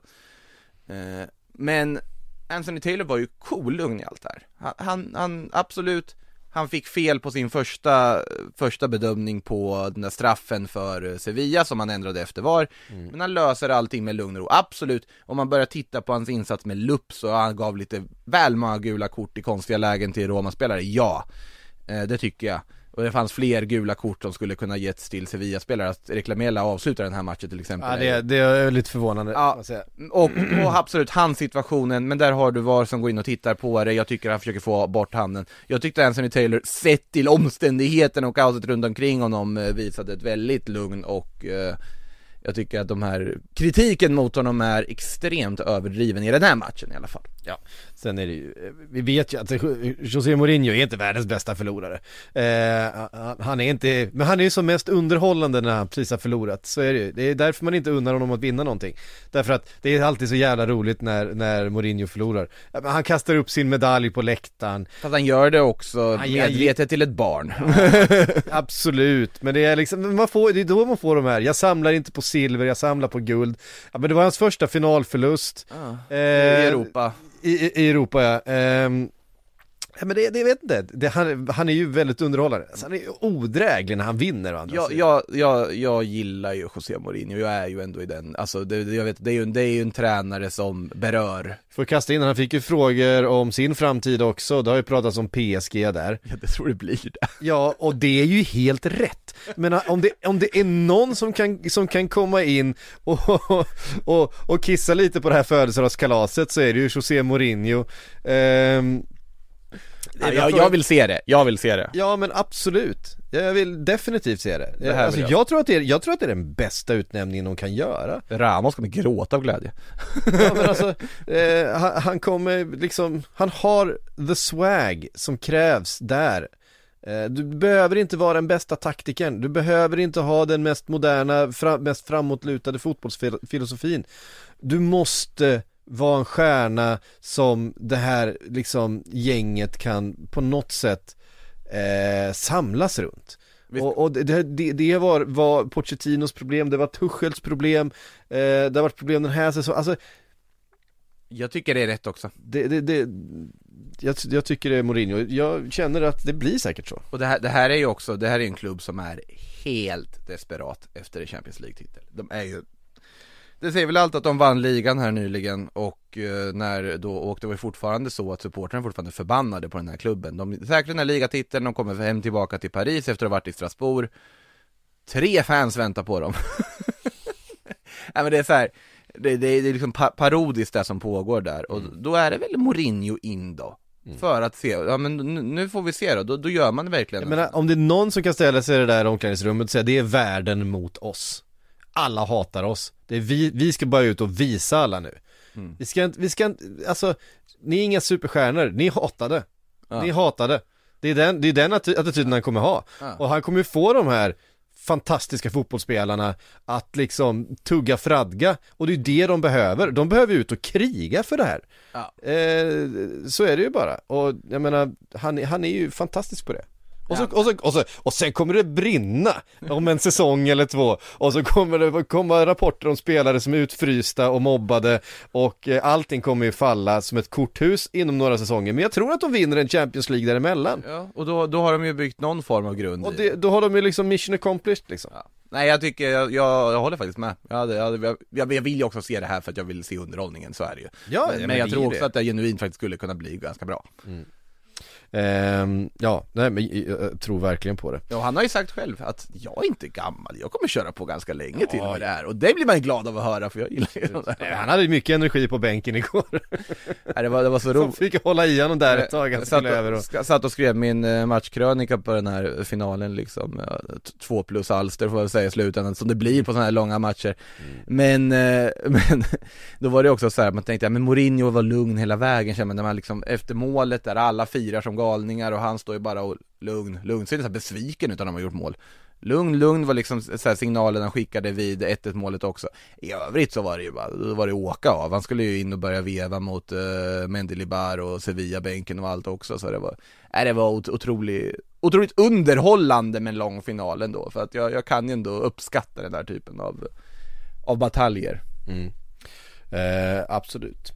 Speaker 3: eh, Men Anthony Taylor var ju kolugn i allt det här. Han, han, han, absolut, han fick fel på sin första, första bedömning på den där straffen för eh, Sevilla som han ändrade efter var. Men han löser allting med lugn och ro, absolut. Om man börjar titta på hans insats med lupp så han gav lite väl många gula kort i konstiga lägen till Roma-spelare, ja. Eh, det tycker jag. Och det fanns fler gula kort som skulle kunna getts till Sevilla-spelare, att reklamera avsluta den här matchen till exempel.
Speaker 2: Ja, det, det är lite förvånande.
Speaker 3: Ja. Och, och absolut, hans situationen, men där har du VAR som går in och tittar på det, jag tycker han försöker få bort handen. Jag tyckte Anthony Taylor, sett till omständigheterna och kaoset runt omkring honom, eh, visade ett väldigt lugn och eh, Jag tycker att de här, kritiken mot honom är extremt överdriven i den här matchen i alla fall.
Speaker 2: Ja, sen är det ju, vi vet ju att José Mourinho är inte världens bästa förlorare. Eh, han- är inte, men han är ju som mest underhållande när han precis har förlorat, så är det ju. Det är därför man inte unnar honom att vinna någonting. Därför att det är alltid så jävla roligt när, när Mourinho förlorar. Han kastar upp sin medalj på läktaren,
Speaker 3: Fast han gör det också
Speaker 2: Han-
Speaker 3: medvetet till ett barn.
Speaker 2: absolut, men det är liksom, man får, det är då man får de här, jag samlar inte på silver, jag samlar på guld. Ja men det var hans första finalförlust.
Speaker 3: I
Speaker 2: Eh,
Speaker 3: Europa.
Speaker 2: I, i i Europa ja. Ehm, ja men det, det vet inte, det, han, han är ju väldigt underhållande. Alltså, han är ju odräglig när han vinner å andra
Speaker 3: Jag,
Speaker 2: sidan.
Speaker 3: jag, jag, jag gillar ju José Mourinho, jag är ju ändå i den, alltså det, jag vet, det är ju, en- det är ju en tränare som berör
Speaker 2: Får kasta in, han fick ju frågor om sin framtid också, det har ju pratats om PSG där.
Speaker 3: Ja det tror det blir det
Speaker 2: Ja, och det är ju helt rätt. Men om det, om det är någon som kan, som kan komma in och, och, och kissa lite på det här födelsedagskalaset så är det ju José Mourinho. Ehm,
Speaker 3: ja, jag, jag vill se det, jag vill se det
Speaker 2: Ja men absolut, jag vill definitivt se det.
Speaker 3: Det här
Speaker 2: alltså, jag.
Speaker 3: jag.
Speaker 2: tror att det är, jag tror att det är den bästa utnämningen de kan göra.
Speaker 3: Ramos kommer gråta av glädje [LAUGHS]
Speaker 2: Ja men alltså, [LAUGHS] eh, han, han kommer liksom, han har the swag som krävs där. Eh, du behöver inte vara den bästa taktikern, du behöver inte ha den mest moderna, fra, mest framåtlutade fotbollsfilosofin. Du måste vara en stjärna som det här liksom gänget kan på något sätt eh, samlas runt. Och, och det, det, det var, var Pochettinos problem, det var Tuchels problem, eh, det har varit problem den här säsongen, alltså
Speaker 3: Jag tycker det är rätt också.
Speaker 2: det, det, det jag, jag tycker det är Mourinho, jag känner att det blir säkert så.
Speaker 3: Och det här, det här är ju också, det här är en klubb som är helt desperat efter en Champions League-titel. De är ju Det säger väl allt att de vann ligan här nyligen och eh, när då, och det var ju fortfarande så att supportrarna fortfarande förbannade på den här klubben. De säkrar den här ligatiteln, de kommer hem tillbaka till Paris efter att ha varit i Strasbourg. Tre fans väntar på dem. [LAUGHS] Nej men det är så här, det, det, det är liksom pa- parodiskt det som pågår där och då är det väl Mourinho in då. För att se, ja men nu, nu får vi se då, då, då gör man det verkligen.
Speaker 2: Jag menar, om det är någon som kan ställa sig i det där omklädningsrummet och säga det är världen mot oss. Alla hatar oss. Det är vi, vi ska bara ut och visa alla nu.
Speaker 3: Mm.
Speaker 2: Vi ska inte, vi ska inte, alltså, ni är inga superstjärnor, ni är hatade.
Speaker 3: Ja.
Speaker 2: Ni är hatade. Det är den, det är den atti- attityden han kommer ha.
Speaker 3: Ja.
Speaker 2: Och han kommer ju få de här fantastiska fotbollsspelarna att liksom tugga fradga och det är ju det de behöver. De behöver ut och kriga för det här.
Speaker 3: Ja.
Speaker 2: Eh, så är det ju bara. Och jag menar, han, han är ju fantastisk på det. Och, så, och, så, och, så, och sen kommer det brinna om en säsong eller två och så kommer det komma rapporter om spelare som är utfrysta och mobbade och eh, allting kommer ju falla som ett korthus inom några säsonger men jag tror att de vinner en Champions League däremellan
Speaker 3: Ja, och då, då har de ju byggt någon form av grund
Speaker 2: och
Speaker 3: i
Speaker 2: det, då har de ju liksom mission accomplished liksom
Speaker 3: Ja. Nej jag tycker, jag, jag, jag håller faktiskt med. Jag, hade, jag, hade- jag, jag vill ju också se det här för att jag vill se underhållningen, så är det ju.
Speaker 2: Ja,
Speaker 3: men,
Speaker 2: men
Speaker 3: jag tror också
Speaker 2: det.
Speaker 3: att det genuint faktiskt skulle kunna bli ganska bra.
Speaker 2: Ehm, Ja, nej men jag, tror verkligen på det
Speaker 3: Ja, han har ju sagt själv att jag är inte gammal, jag kommer köra på ganska länge till med det här. Och det blir man ju glad av att höra för jag gillar ju de där.
Speaker 2: Han hade ju mycket energi på bänken igår [LAUGHS]
Speaker 3: Nej, det, var, det var så roligt.
Speaker 2: fick hålla i honom där ett tag, han
Speaker 3: satt,
Speaker 2: skulle över och...
Speaker 3: satt och skrev min eh, matchkrönika på den här finalen liksom, ja, två plus alster får jag säga i slutändan, som det blir på sådana här långa matcher Men, eh, [LAUGHS] men då var det också så här, man tänkte, ja men Mourinho var lugn hela vägen känner man, när man liksom efter målet där alla firar som galningar och han står ju bara och lugn, lugn, så är det så här besviken utan när de har gjort mål. Lugn, lugn var liksom så här signalen han skickade vid 1-1 målet också. I övrigt så var det ju bara, då var det åka av, han skulle ju in och börja veva mot uh, Mendelibar och Sevilla-bänken och allt också. Så det var, nej det var otroligt, otroligt underhållande med en lång final ändå för att jag, jag kan ju ändå uppskatta den där typen av, av bataljer. Mm.
Speaker 2: Eh, absolut.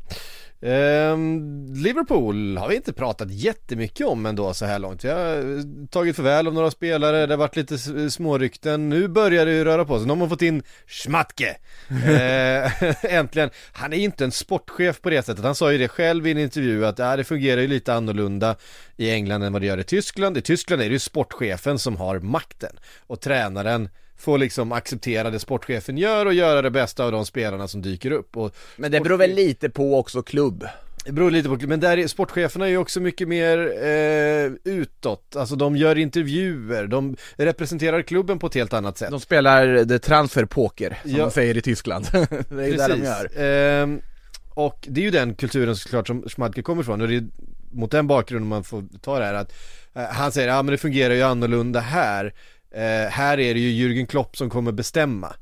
Speaker 2: Ehm, Liverpool har vi inte pratat jättemycket om ändå så här långt. Vi har eh, tagit förväl av några spelare, det har varit lite s- smårykten. Nu börjar det ju röra på sig. Nu har fått in Schmatke. [LAUGHS] Eh, [LAUGHS] äntligen. Han är ju inte en sportchef på det sättet. Han sa ju det själv i en intervju att ja, det fungerar ju lite annorlunda i England än vad det gör i Tyskland. I Tyskland är det ju sportchefen som har makten och tränaren får liksom acceptera det sportchefen gör och göra det bästa av de spelarna som dyker upp och
Speaker 3: Men det beror väl lite på också klubb
Speaker 2: Det beror lite på, men där är, sportcheferna är ju också mycket mer eh, utåt, alltså de gör intervjuer, de representerar klubben på ett helt annat sätt.
Speaker 3: De spelar the transfer poker, som
Speaker 2: Ja.
Speaker 3: de säger i Tyskland. [LAUGHS] det är ju där de gör.
Speaker 2: Ehm, och det är ju den kulturen såklart som Schmadke kommer ifrån och det är mot den bakgrunden man får ta det här att eh, han säger, ja men det fungerar ju annorlunda här. Eh, här är det ju Jürgen Klopp som kommer bestämma.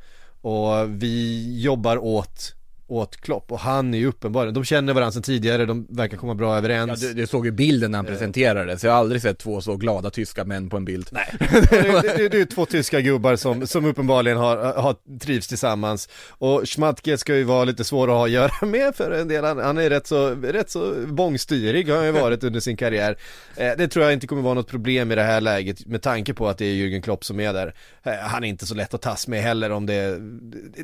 Speaker 2: Och vi jobbar åt åt Klopp och han är ju uppenbarligen, de känner varandra sedan tidigare, de verkar komma bra
Speaker 3: Ja,
Speaker 2: överens
Speaker 3: du, du såg ju bilden när han presenterades, jag har aldrig sett två så glada tyska män på en bild. Nej. [LAUGHS]
Speaker 2: det, det, det är två tyska gubbar som, som uppenbarligen har, har trivs tillsammans. Och Schmatke ska ju vara lite svår att ha att göra [LAUGHS] med för en del, han, han är rätt så, rätt så bångstyrig har han ju [LAUGHS] varit under sin karriär. Eh, Det tror jag inte kommer vara något problem i det här läget med tanke på att det är Jürgen Klopp som är där. Eh, Han är inte så lätt att tas med heller om det,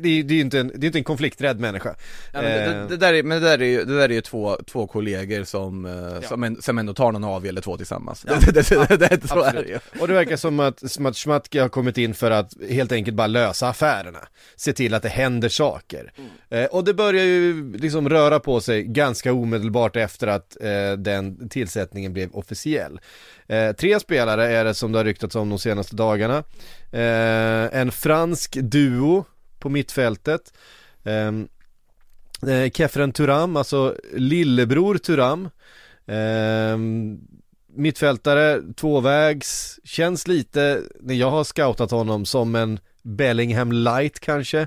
Speaker 2: det, det är ju inte en, det är inte en konflikträdd människa
Speaker 3: Ja, men det, det, det, där är, men det där är ju, det där är ju två, två kollegor som, eh, som, en, som ändå tar någon AW eller två tillsammans. [LAUGHS] det, det, det, det, så är det ju.
Speaker 2: Och det verkar som att, som att Schmatke har kommit in för att helt enkelt bara lösa affärerna. Se till att det händer saker. Eh, och det börjar ju liksom röra på sig ganska omedelbart efter att eh, den tillsättningen blev officiell. Eh, tre spelare är det som det har ryktats om de senaste dagarna. Eh, en fransk duo på mittfältet. Ehm, eh, Kefren Turam, alltså lillebror Turam. Ehm, mittfältare, tvåvägs, känns lite, när jag har scoutat honom som en Bellingham light kanske.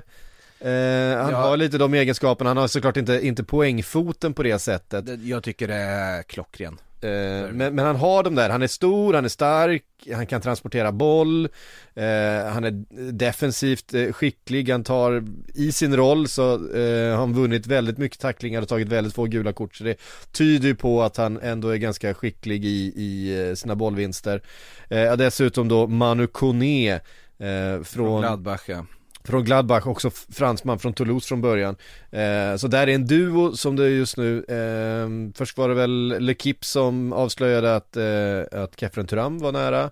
Speaker 2: Eh, han
Speaker 3: Ja.
Speaker 2: har lite de egenskaperna, han har såklart inte, inte poängfoten på det sättet.
Speaker 3: Jag tycker det är klockren.
Speaker 2: Eh, men, men han har de där, han är stor, han är stark, han kan transportera boll, eh, han är defensivt eh, skicklig, han tar i sin roll så eh, har han vunnit väldigt mycket tacklingar och tagit väldigt få gula kort. Så det tyder ju på att han ändå är ganska skicklig i, i eh, sina bollvinster. Eh, dessutom då Manu Kone
Speaker 3: Från
Speaker 2: från
Speaker 3: Gladbach ja.
Speaker 2: Från Gladbach, också fransman från Toulouse från början. Eh, så där är en duo som det är just nu. Eh, först var det väl L'Equipe som avslöjade att, eh, att Kefren Turam var nära.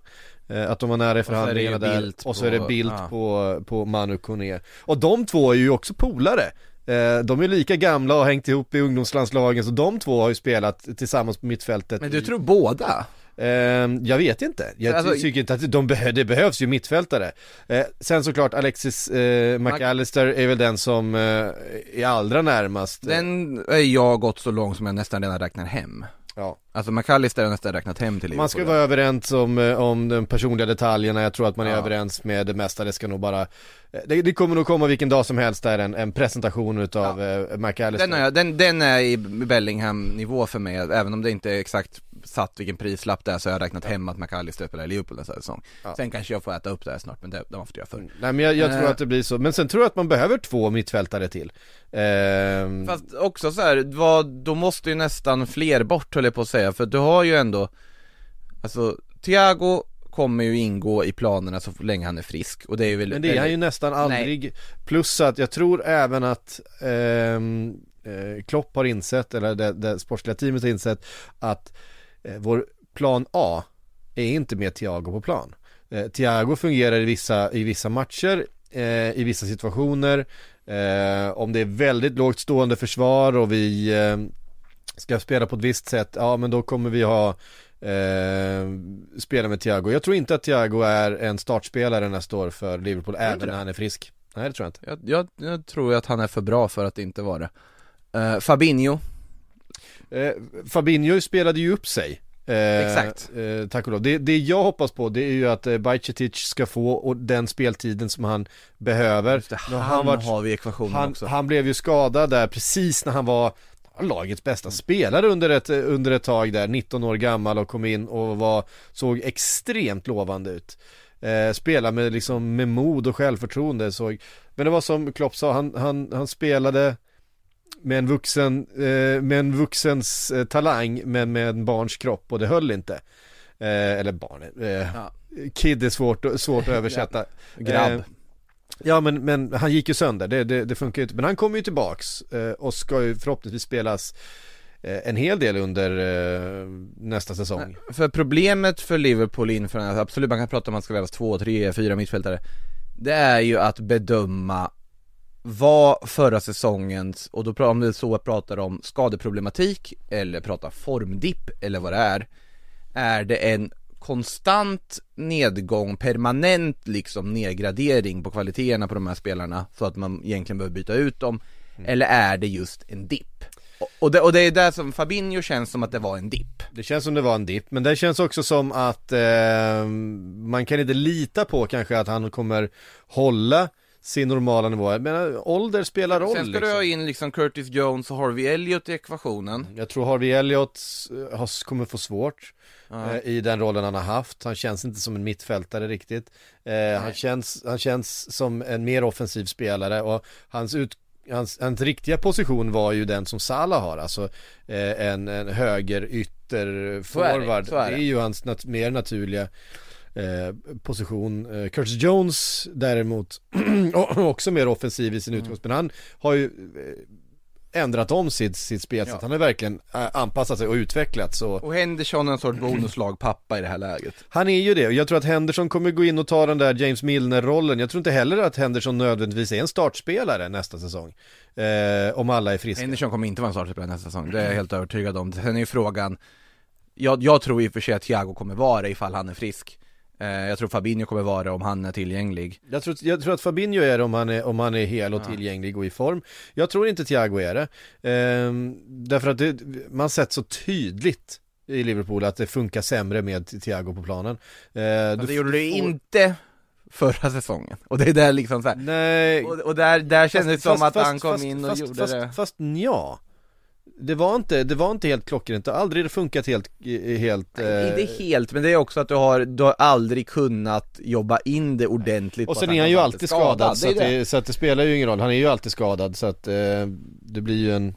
Speaker 2: Eh, att de var nära i förhandlingarna där. Och så
Speaker 3: på-
Speaker 2: är det bild
Speaker 3: ja.
Speaker 2: på, på Manu Kone. Och de två är ju också polare. Eh, de är lika gamla och har hängt ihop i ungdomslandslagen så de två har ju spelat tillsammans på mittfältet
Speaker 3: Men du tror båda?
Speaker 2: Ehm, jag vet inte, jag
Speaker 3: Alltså-
Speaker 2: tycker inte att de behö- det behövs ju mittfältare eh, Sen såklart Alexis eh, McAllister är väl den som eh, är allra närmast
Speaker 3: Den är jag gått så långt som jag nästan redan räknar hem.
Speaker 2: ja.
Speaker 3: Alltså McAllister har nästan räknat hem till
Speaker 2: Man ska
Speaker 3: Liverpool.
Speaker 2: vara överens om, eh, om de personliga detaljerna, jag tror att man är
Speaker 3: Ja.
Speaker 2: överens med det mesta, det ska nog bara eh, det, det kommer nog komma vilken dag som helst där en, en presentation utav ja. McAllister
Speaker 3: Den, har jag, den, den är i Bellingham-nivå för mig, även om det inte är exakt satt vilken prislapp det är så har jag räknat hem att McAllister spelar i Liverpool nästa säsong.
Speaker 2: Ja.
Speaker 3: Sen kanske jag får äta upp det här snart, men det, det har man fått göra förr.
Speaker 2: Nej men jag, jag tror
Speaker 3: Eh.
Speaker 2: att det blir så, men sen tror jag att man behöver två mittfältare till Ehm,
Speaker 3: Fast också så här, vad, då måste ju nästan fler bort höll jag på att säga, för du har ju ändå Alltså, Thiago kommer ju ingå i planerna så länge han är frisk och det är ju väl
Speaker 2: Men det är han ju nästan aldrig Plus att jag tror även att ehm, eh, Klopp har insett, eller det, det sportsliga teamet har insett Att eh, vår plan A är inte med Thiago på plan eh, Thiago fungerar i vissa, i vissa matcher eh, I vissa situationer eh, Om det är väldigt lågt stående försvar och vi eh, Ska spela på ett visst sätt, ja men då kommer vi ha eh, spela med Thiago. Jag tror inte att Thiago är en startspelare nästa år för Liverpool, även
Speaker 3: det?
Speaker 2: när han är frisk. Nej det tror jag inte.
Speaker 3: jag, jag, jag tror att han är för bra för att inte vara det uh, Fabinho,
Speaker 2: Eh, Fabinho spelade ju upp sig. Eh,
Speaker 3: Exakt.
Speaker 2: Eh, tack och lov. Det, det jag hoppas på det är ju att eh, Bajcetic ska få och den speltiden som han behöver.
Speaker 3: Det, han,
Speaker 2: han varit-
Speaker 3: har vi ekvationen
Speaker 2: Han,
Speaker 3: också
Speaker 2: han blev ju skadad där precis när han var lagets bästa spelare under ett, under ett tag där, 19 år gammal och kom in och var, såg extremt lovande ut. Eh, spela med liksom med mod och självförtroende såg, men det var som Klopp sa, han, han, han spelade med en vuxen, eh, med en vuxens eh, talang men med en barns kropp och det höll inte. Eh, eller barn,
Speaker 3: Ja.
Speaker 2: kid är svårt, svårt att [LAUGHS] översätta.
Speaker 3: Grabb
Speaker 2: Ja men, men han gick ju sönder, det, det, det funkar ju inte. Men han kommer ju tillbaks och ska ju förhoppningsvis spelas en hel del under nästa säsong.
Speaker 3: För problemet för Liverpool inför den här, absolut man kan prata om att det ska värvas två, tre, fyra mittfältare Det är ju att bedöma var förra säsongens, och då om det är så jag pratar om skadeproblematik eller pratar formdipp eller vad det är Är det en konstant nedgång, permanent liksom nedgradering på kvaliteterna på de här spelarna så att man egentligen behöver byta ut dem Eller är det just en dipp? Och- Och det, och det är där som Fabinho känns som att det var en dipp
Speaker 2: Det känns som det var en dipp, men det känns också som att eh, man kan inte lita på kanske att han kommer hålla sin normala nivå. Jag menar, ålder spelar roll
Speaker 3: Sen ska du
Speaker 2: liksom.
Speaker 3: ha in liksom Curtis Jones och Harvey Elliott i ekvationen
Speaker 2: Jag tror Harvey Elliott eh, har- kommer få svårt eh, i den rollen han har haft. Han känns inte som en mittfältare riktigt. Eh, han, känns, han känns som en mer offensiv spelare och hans ut Hans, hans riktiga position var ju den som Salah har, alltså eh, en, en höger ytter
Speaker 3: Så är det,
Speaker 2: det
Speaker 3: det.
Speaker 2: är ju hans nat- mer naturliga eh, position. Eh, Curtis Jones däremot, [CLEARS THROAT] också mer offensiv i sin
Speaker 3: Mm.
Speaker 2: utgångspunkt, men han har ju eh, ändrat om sitt, sitt spelsätt.
Speaker 3: Ja.
Speaker 2: Han har verkligen anpassat sig och utvecklats. Och
Speaker 3: Och Henderson är en sorts bonuslag pappa i det här läget
Speaker 2: han är ju det, och jag tror att Henderson kommer gå in och ta den där James Milner-rollen. Jag tror inte heller att Henderson nödvändigtvis är en startspelare nästa säsong. Eh, om alla är friska.
Speaker 3: Henderson kommer inte vara en startspelare nästa säsong, det är jag helt övertygad om. Sen är ju frågan, jag, jag tror i och för sig att Thiago kommer vara det ifall han är frisk. Eh, jag tror Fabinho kommer vara det om han är tillgänglig.
Speaker 2: Jag tror, jag tror att Fabinho är det om han är, om han är hel och
Speaker 3: Ja.
Speaker 2: tillgänglig och i form. Jag tror inte Thiago är det. Ehm, därför att det, man sett så tydligt i Liverpool att det funkar sämre med Thiago på planen. Eh,
Speaker 3: Men det gjorde det inte förra säsongen. Och det är där liksom så här.
Speaker 2: Nej.
Speaker 3: Och, och där, där kändes det som
Speaker 2: Fast-
Speaker 3: att
Speaker 2: fast-
Speaker 3: han kom
Speaker 2: fast-
Speaker 3: in och
Speaker 2: fast,
Speaker 3: gjorde
Speaker 2: fast,
Speaker 3: det.
Speaker 2: Fast ja. Det var inte, det var inte helt klockrent, det har aldrig funkat helt, helt
Speaker 3: Nej,
Speaker 2: eh,
Speaker 3: inte helt, men det är också att du har, du har aldrig kunnat jobba in det ordentligt
Speaker 2: Och sen
Speaker 3: att
Speaker 2: är han ju alltid skadad, så,
Speaker 3: det
Speaker 2: att
Speaker 3: det.
Speaker 2: det, så att det spelar ju ingen roll, han är ju alltid skadad så att eh, det blir ju en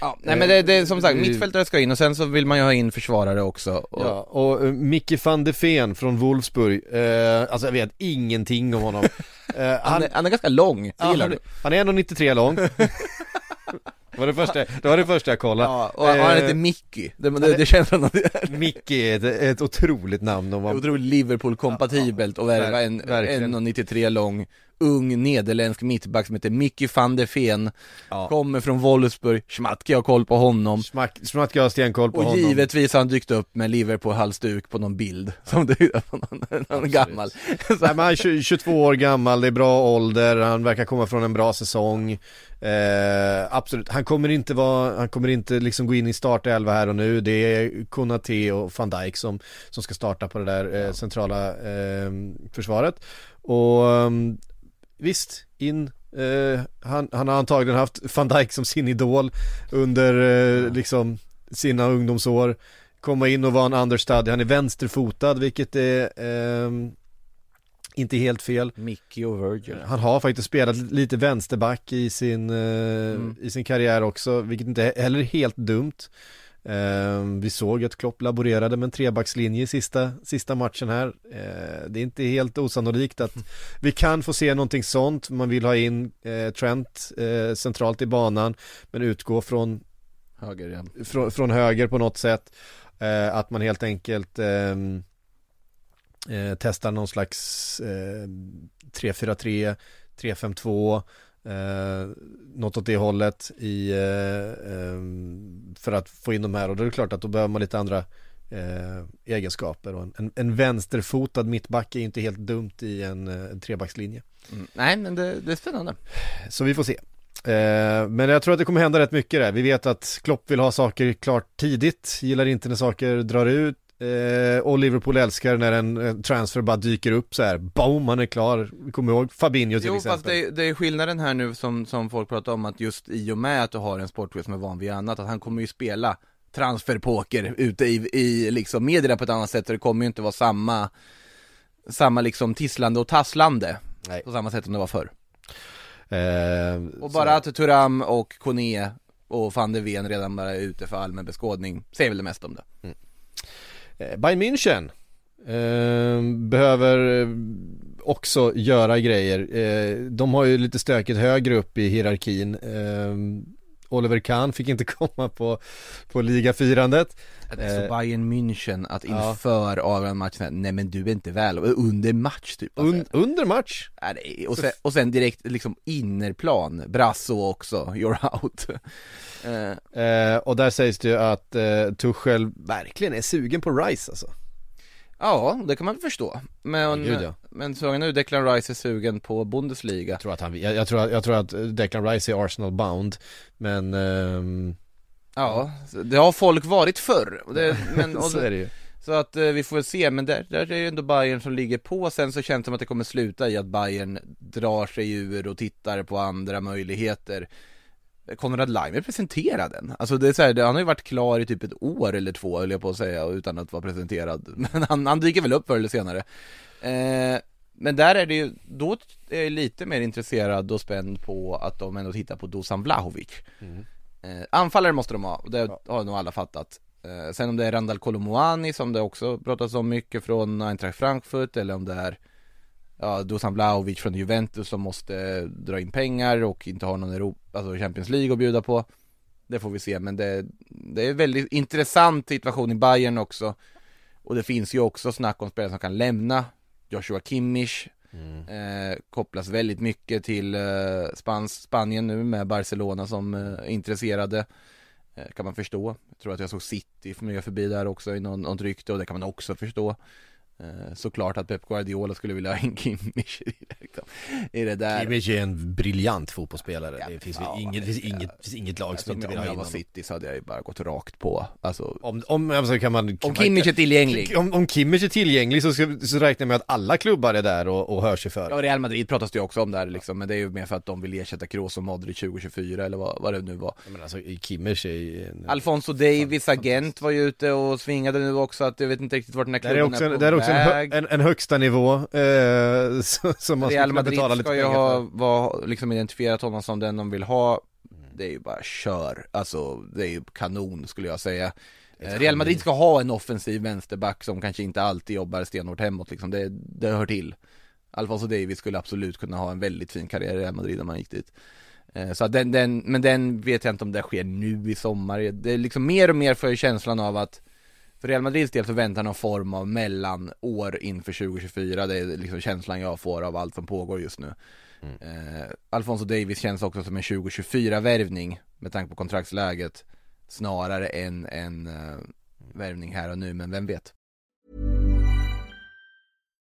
Speaker 3: Ja, nej men det, det är som sagt,
Speaker 2: Eh,
Speaker 3: mittfältare ska in och sen så vill man ju ha in försvarare också och,
Speaker 2: Ja, och uh, Micke van de Ven från Wolfsburg, eh, alltså jag vet ingenting om honom. [LAUGHS] Eh,
Speaker 3: han,
Speaker 2: han,
Speaker 3: är, han är ganska lång, det
Speaker 2: ja,
Speaker 3: gillar
Speaker 2: han,
Speaker 3: du?
Speaker 2: han är 1,93 lång [LAUGHS] Det var det första, det var det första jag kollade.
Speaker 3: Ja, och han
Speaker 2: Eh,
Speaker 3: heter Mickey, det, det, det känns som att det är
Speaker 2: ett, ett otroligt namn. Om man,
Speaker 3: otroligt Liverpool-kompatibelt och värva en
Speaker 2: verkligen.
Speaker 3: 1,93 lång ung nederländsk mittback som heter Mickey van de Ven.
Speaker 2: Ja.
Speaker 3: Kommer från Wolfsburg, Schmatke har koll på honom.
Speaker 2: Smack, Smack har stenkoll på
Speaker 3: Och
Speaker 2: honom.
Speaker 3: givetvis har han dykt upp med Liverpool-halsduk på någon bild som du på någon, någon gammal. [LAUGHS]
Speaker 2: Nej, men han är 20 22 år gammal, det är bra ålder, han verkar komma från en bra säsong. Eh, Absolut, han kommer inte vara, han kommer inte liksom gå in i startelva här och nu. Det är Konate och van Dijk som, som ska starta på det där eh, centrala eh, försvaret. Och ehm, visst, in eh, han, han har antagligen haft van Dijk som sin idol under eh, liksom sina ungdomsår. Komma in och vara en understudy, han är vänsterfotad vilket är ehm, inte helt fel.
Speaker 3: Mickey och Virgil.
Speaker 2: Han har faktiskt spelat lite vänsterback i sin, eh, i sin karriär också, vilket inte heller är helt dumt. Eh, vi såg att Klopp laborerade med en trebackslinje i sista, sista matchen här. Eh, det är inte helt osannolikt att vi kan få se någonting sånt. Man vill ha in eh, Trent eh, centralt i banan, men utgå från
Speaker 3: Höger igen
Speaker 2: från, från höger på något sätt. Eh, att man helt enkelt ehm, eh, testar någon slags eh, 3-4-3, 3-5-2, eh, något åt det hållet i, eh, ehm, för att få in de här och då är det klart att då behöver man lite andra eh, egenskaper och en, en, vänsterfotad mittback är inte helt dumt i en, eh, en trebackslinje.
Speaker 3: mm. Nej men det, det är spännande
Speaker 2: Så vi får se. Eh, men jag tror att det kommer hända rätt mycket där. Vi vet att Klopp vill ha saker klart tidigt, gillar inte när saker drar ut. Eh, och Liverpool älskar när en transfer bara dyker upp så här. Boom, han är klar. Kommer ihåg Fabinho till
Speaker 3: Jo
Speaker 2: exempel.
Speaker 3: fast det, det är skillnaden här nu som, som folk pratar om att just i och med att du har en sportchef som är van vid annat, att han kommer ju spela transferpoker ute i, i liksom medierna på ett annat sätt och det kommer ju inte vara samma samma liksom tisslande och tasslande
Speaker 2: Nej.
Speaker 3: på samma sätt som det var förr.
Speaker 2: Eh,
Speaker 3: Och
Speaker 2: så-
Speaker 3: bara att Turam och Kone och van de Ven redan bara är ute för allmän beskådning säger väl det mesta om det.
Speaker 2: Eh, Eh, Bayern München ehm, behöver eh, också göra grejer. Eh, de har ju lite stökigt högre upp i hierarkin. Ehm, Oliver Kahn fick inte [LAUGHS] komma på, på ligafirandet.
Speaker 3: Det är så
Speaker 2: Eh,
Speaker 3: Bayern München att
Speaker 2: ja.
Speaker 3: inför avgörande matchen, nej men du är inte väl, under match typ alltså.
Speaker 2: Un, under match.
Speaker 3: Ja, är- och, sen, och sen direkt liksom innerplan, Brasso också, you're out [LAUGHS] Eh,
Speaker 2: Eh, och där sägs det ju att eh, Tuchel verkligen är sugen på Rice alltså.
Speaker 3: Ja, det kan man förstå Men,
Speaker 2: gud, ja.
Speaker 3: men frågan nu, Declan Rice är sugen på Bundesliga
Speaker 2: Jag tror att han, jag, jag, tror, att- jag tror att Declan Rice är Arsenal bound, men ehm,
Speaker 3: Ja, det har folk varit förr det, [LAUGHS] men, och
Speaker 2: så är det ju.
Speaker 3: Så att eh, vi får väl se, men där, där är det ändå Bayern som ligger på Sen så känns det som att det kommer sluta i att Bayern drar sig ur och tittar på andra möjligheter Konrad Laimer presenterade den, alltså det är så här, han har ju varit klar i typ ett år eller två höll jag på att säga utan att vara presenterad. [LAUGHS] Men han, han dyker väl upp förr eller senare. Eh, Men där är det ju, då är jag lite mer intresserad och spänd på att de ändå tittar på Dusan Vlahovic. Eh, Anfallare måste de ha, och det har nog alla fattat. Eh, sen om det är Randall Kolomoani som det också pratas om mycket från Eintracht Frankfurt eller om det är ja, Dusan Vlahovic från Juventus som måste dra in pengar och inte har någon Europa, alltså Champions League att bjuda på. Det får vi se men det, det är en väldigt intressant situation i Bayern också. Och det finns ju också snack om spelare som kan lämna. Joshua Kimmich eh, Kopplas väldigt mycket till eh, Spans, Spanien nu med Barcelona som eh, intresserade. Eh, Kan man förstå. Jag tror att jag såg City flyga förbi där också i någon, något rykte och det kan man också förstå. Eh, Såklart att Pep Guardiola skulle vilja ha in Kimmich [LAUGHS] i det, där.
Speaker 2: Kimmich är en briljant fotbollsspelare.
Speaker 3: Ja,
Speaker 2: det finns,
Speaker 3: ja,
Speaker 2: inget, finns, inget, finns inget lag som inte
Speaker 3: om
Speaker 2: vill
Speaker 3: jag
Speaker 2: ha in
Speaker 3: var
Speaker 2: honom.
Speaker 3: City så hade jag ju bara gått rakt på. Alltså,
Speaker 2: Om, om, alltså kan man, kan
Speaker 3: om Kimmich är tillgänglig.
Speaker 2: Om, om Kimmich är tillgänglig så, ska, så räknar jag med att alla klubbar är där och, och hör sig för.
Speaker 3: Ja, Real Madrid pratas det ju också om där liksom, men det är ju mer för att de vill ersätta Kroos och Modric 2024 eller vad, vad det nu var.
Speaker 2: Men alltså Kimmich är ju en,
Speaker 3: Alfonso Davis agent var ju ute och svingade nu också att jag vet inte riktigt vart den här
Speaker 2: Där är
Speaker 3: klubben
Speaker 2: också, en,
Speaker 3: på
Speaker 2: där är också en, en, en högsta nivå eh, [LAUGHS] som man
Speaker 3: Real Madrid
Speaker 2: betala lite
Speaker 3: ska ju ha, var, liksom identifierat honom som den de vill ha. Det är ju bara kör, alltså det är ju kanon skulle jag säga. Eh, Real Madrid ska ha en offensiv vänsterback som kanske inte alltid jobbar stenhårt hemåt liksom, det, det hör till. Alfonso Davis skulle absolut kunna ha en väldigt fin karriär i Real Madrid om han gick dit. Eh, Så den, den, men den vet jag inte om det sker nu i sommar. Det är liksom mer och mer för känslan av att för Real Madrids del så väntar någon form av mellanår inför 2024 Det är liksom känslan jag får av allt som pågår just nu. Eh, Alfonso Davis känns också som en 2024-värvning Med tanke på kontraktsläget Snarare än en eh, värvning här och nu, men vem vet?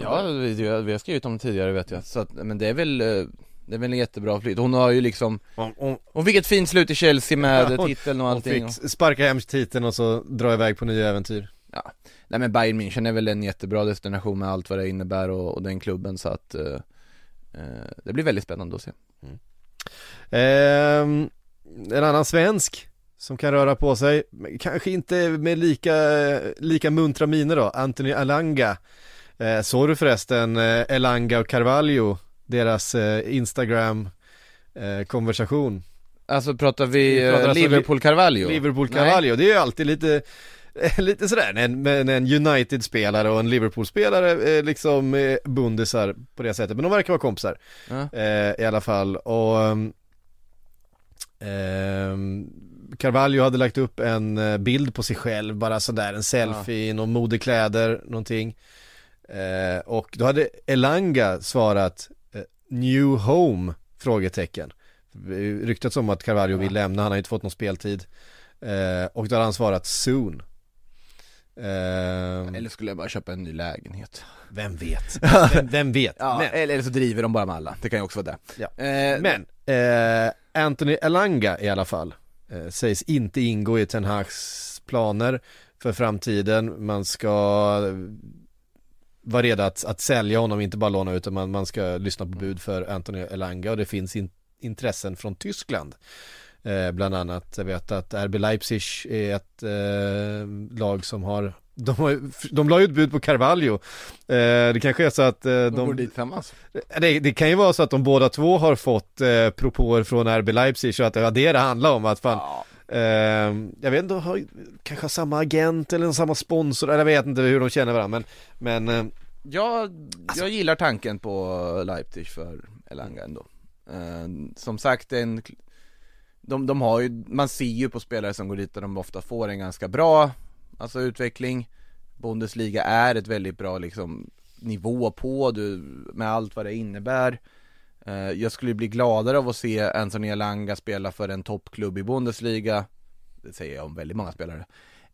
Speaker 3: Ja, vi, vi har skrivit om det tidigare vet jag, så att, men det är väl eh, det är väl en jättebra flytt. Hon har ju liksom
Speaker 2: Om, om,
Speaker 3: Hon fick ett fint slut i Chelsea med
Speaker 2: Ja, hon-
Speaker 3: titeln och
Speaker 2: hon
Speaker 3: allting
Speaker 2: fick sparka hem titeln och så dra iväg på nya äventyr.
Speaker 3: Ja, nej men Bayern München är väl en jättebra destination med allt vad det innebär och, och den klubben så att eh, eh, Det blir väldigt spännande att se
Speaker 2: Ehm, en annan svensk som kan röra på sig, kanske inte med lika, lika muntra miner då, Anthony Alanga. Eh, såg du förresten eh, Elanga och Carvalho, deras eh, Instagram eh, konversation?
Speaker 3: Alltså pratar vi,
Speaker 2: Vi pratar
Speaker 3: eh,
Speaker 2: alltså
Speaker 3: Liverpool Carvalho?
Speaker 2: Liverpool
Speaker 3: Nej.
Speaker 2: Carvalho, det är ju alltid lite [LAUGHS] Lite sådär, en, en United-spelare och en Liverpool-spelare eh, liksom bundisar på det sättet, men de verkar vara kompisar
Speaker 3: Ja.
Speaker 2: eh, i alla fall och ehm, ehm, Carvalho hade lagt upp en bild på sig själv, bara sådär, en selfie i någon modekläder, någonting eh, Och då hade Elanga svarat eh, New Home? Frågetecken Ryktats om att Carvalho vill lämna, han har inte fått någon speltid eh, Och då hade han svarat soon eh,
Speaker 3: Eller skulle jag bara köpa en ny lägenhet?
Speaker 2: Vem vet? [LAUGHS] Vem, vem vet?
Speaker 3: Ja,
Speaker 2: Men-
Speaker 3: eller så driver de bara med alla, det kan ju också vara det
Speaker 2: Ja.
Speaker 3: eh,
Speaker 2: Men, eh, Anthony Elanga i alla fall sägs inte ingå i Ten Hags planer för framtiden. Man ska var redo att, att sälja honom, inte bara låna ut utan man, man ska lyssna på bud för Anthony Elanga och det finns in, intressen från Tyskland. Eh, bland annat, jag vet att RB Leipzig är ett eh, lag som har [LAUGHS] de, har, de la ju ett bud på Carvalho. Eh, det kanske är så att eh,
Speaker 3: De går
Speaker 2: de,
Speaker 3: dit tillsammans.
Speaker 2: det, det kan ju vara så att de båda två har fått eh, propåer från RB Leipzig och att det var det det handlar om. Att fan,
Speaker 3: Ja.
Speaker 2: Eh, jag vet inte, har, kanske har samma agent eller samma sponsor, eller jag vet inte hur de känner varandra men, men eh,
Speaker 3: Jag, jag gillar tanken på Leipzig för Elanga ändå. Eh, Som sagt, en, de, de har ju, man ser ju på spelare som går dit och de ofta får en ganska bra Alltså utveckling. Bundesliga är ett väldigt bra liksom nivå på, du, med allt vad det innebär Eh, jag skulle bli gladare av att se Anthony Elanga spela för en toppklubb i Bundesliga. Det säger jag om väldigt många spelare.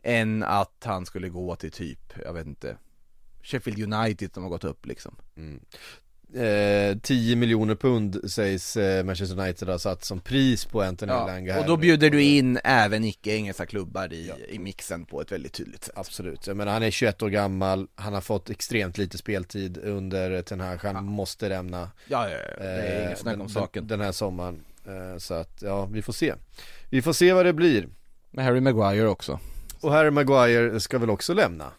Speaker 3: Än att han skulle gå till typ, jag vet inte Sheffield United som har gått upp liksom.
Speaker 2: Mm eh, 10 miljoner pund sägs eh, Manchester United ha satt som pris på Anthony Elanga här
Speaker 3: och då
Speaker 2: nu.
Speaker 3: bjuder du in även icke-engelska klubbar i, i mixen på ett väldigt tydligt sätt
Speaker 2: Absolut, jag menar han är 21 år gammal, han har fått extremt lite speltid under Ten Hag, han måste lämna
Speaker 3: Ja, ja, ja. det är
Speaker 2: eh,
Speaker 3: inget snack om
Speaker 2: den,
Speaker 3: saken
Speaker 2: den här sommaren. Eh, så att ja, vi får se. Vi får se vad det blir.
Speaker 3: Med Harry Maguire också
Speaker 2: Och Harry Maguire ska väl också lämna?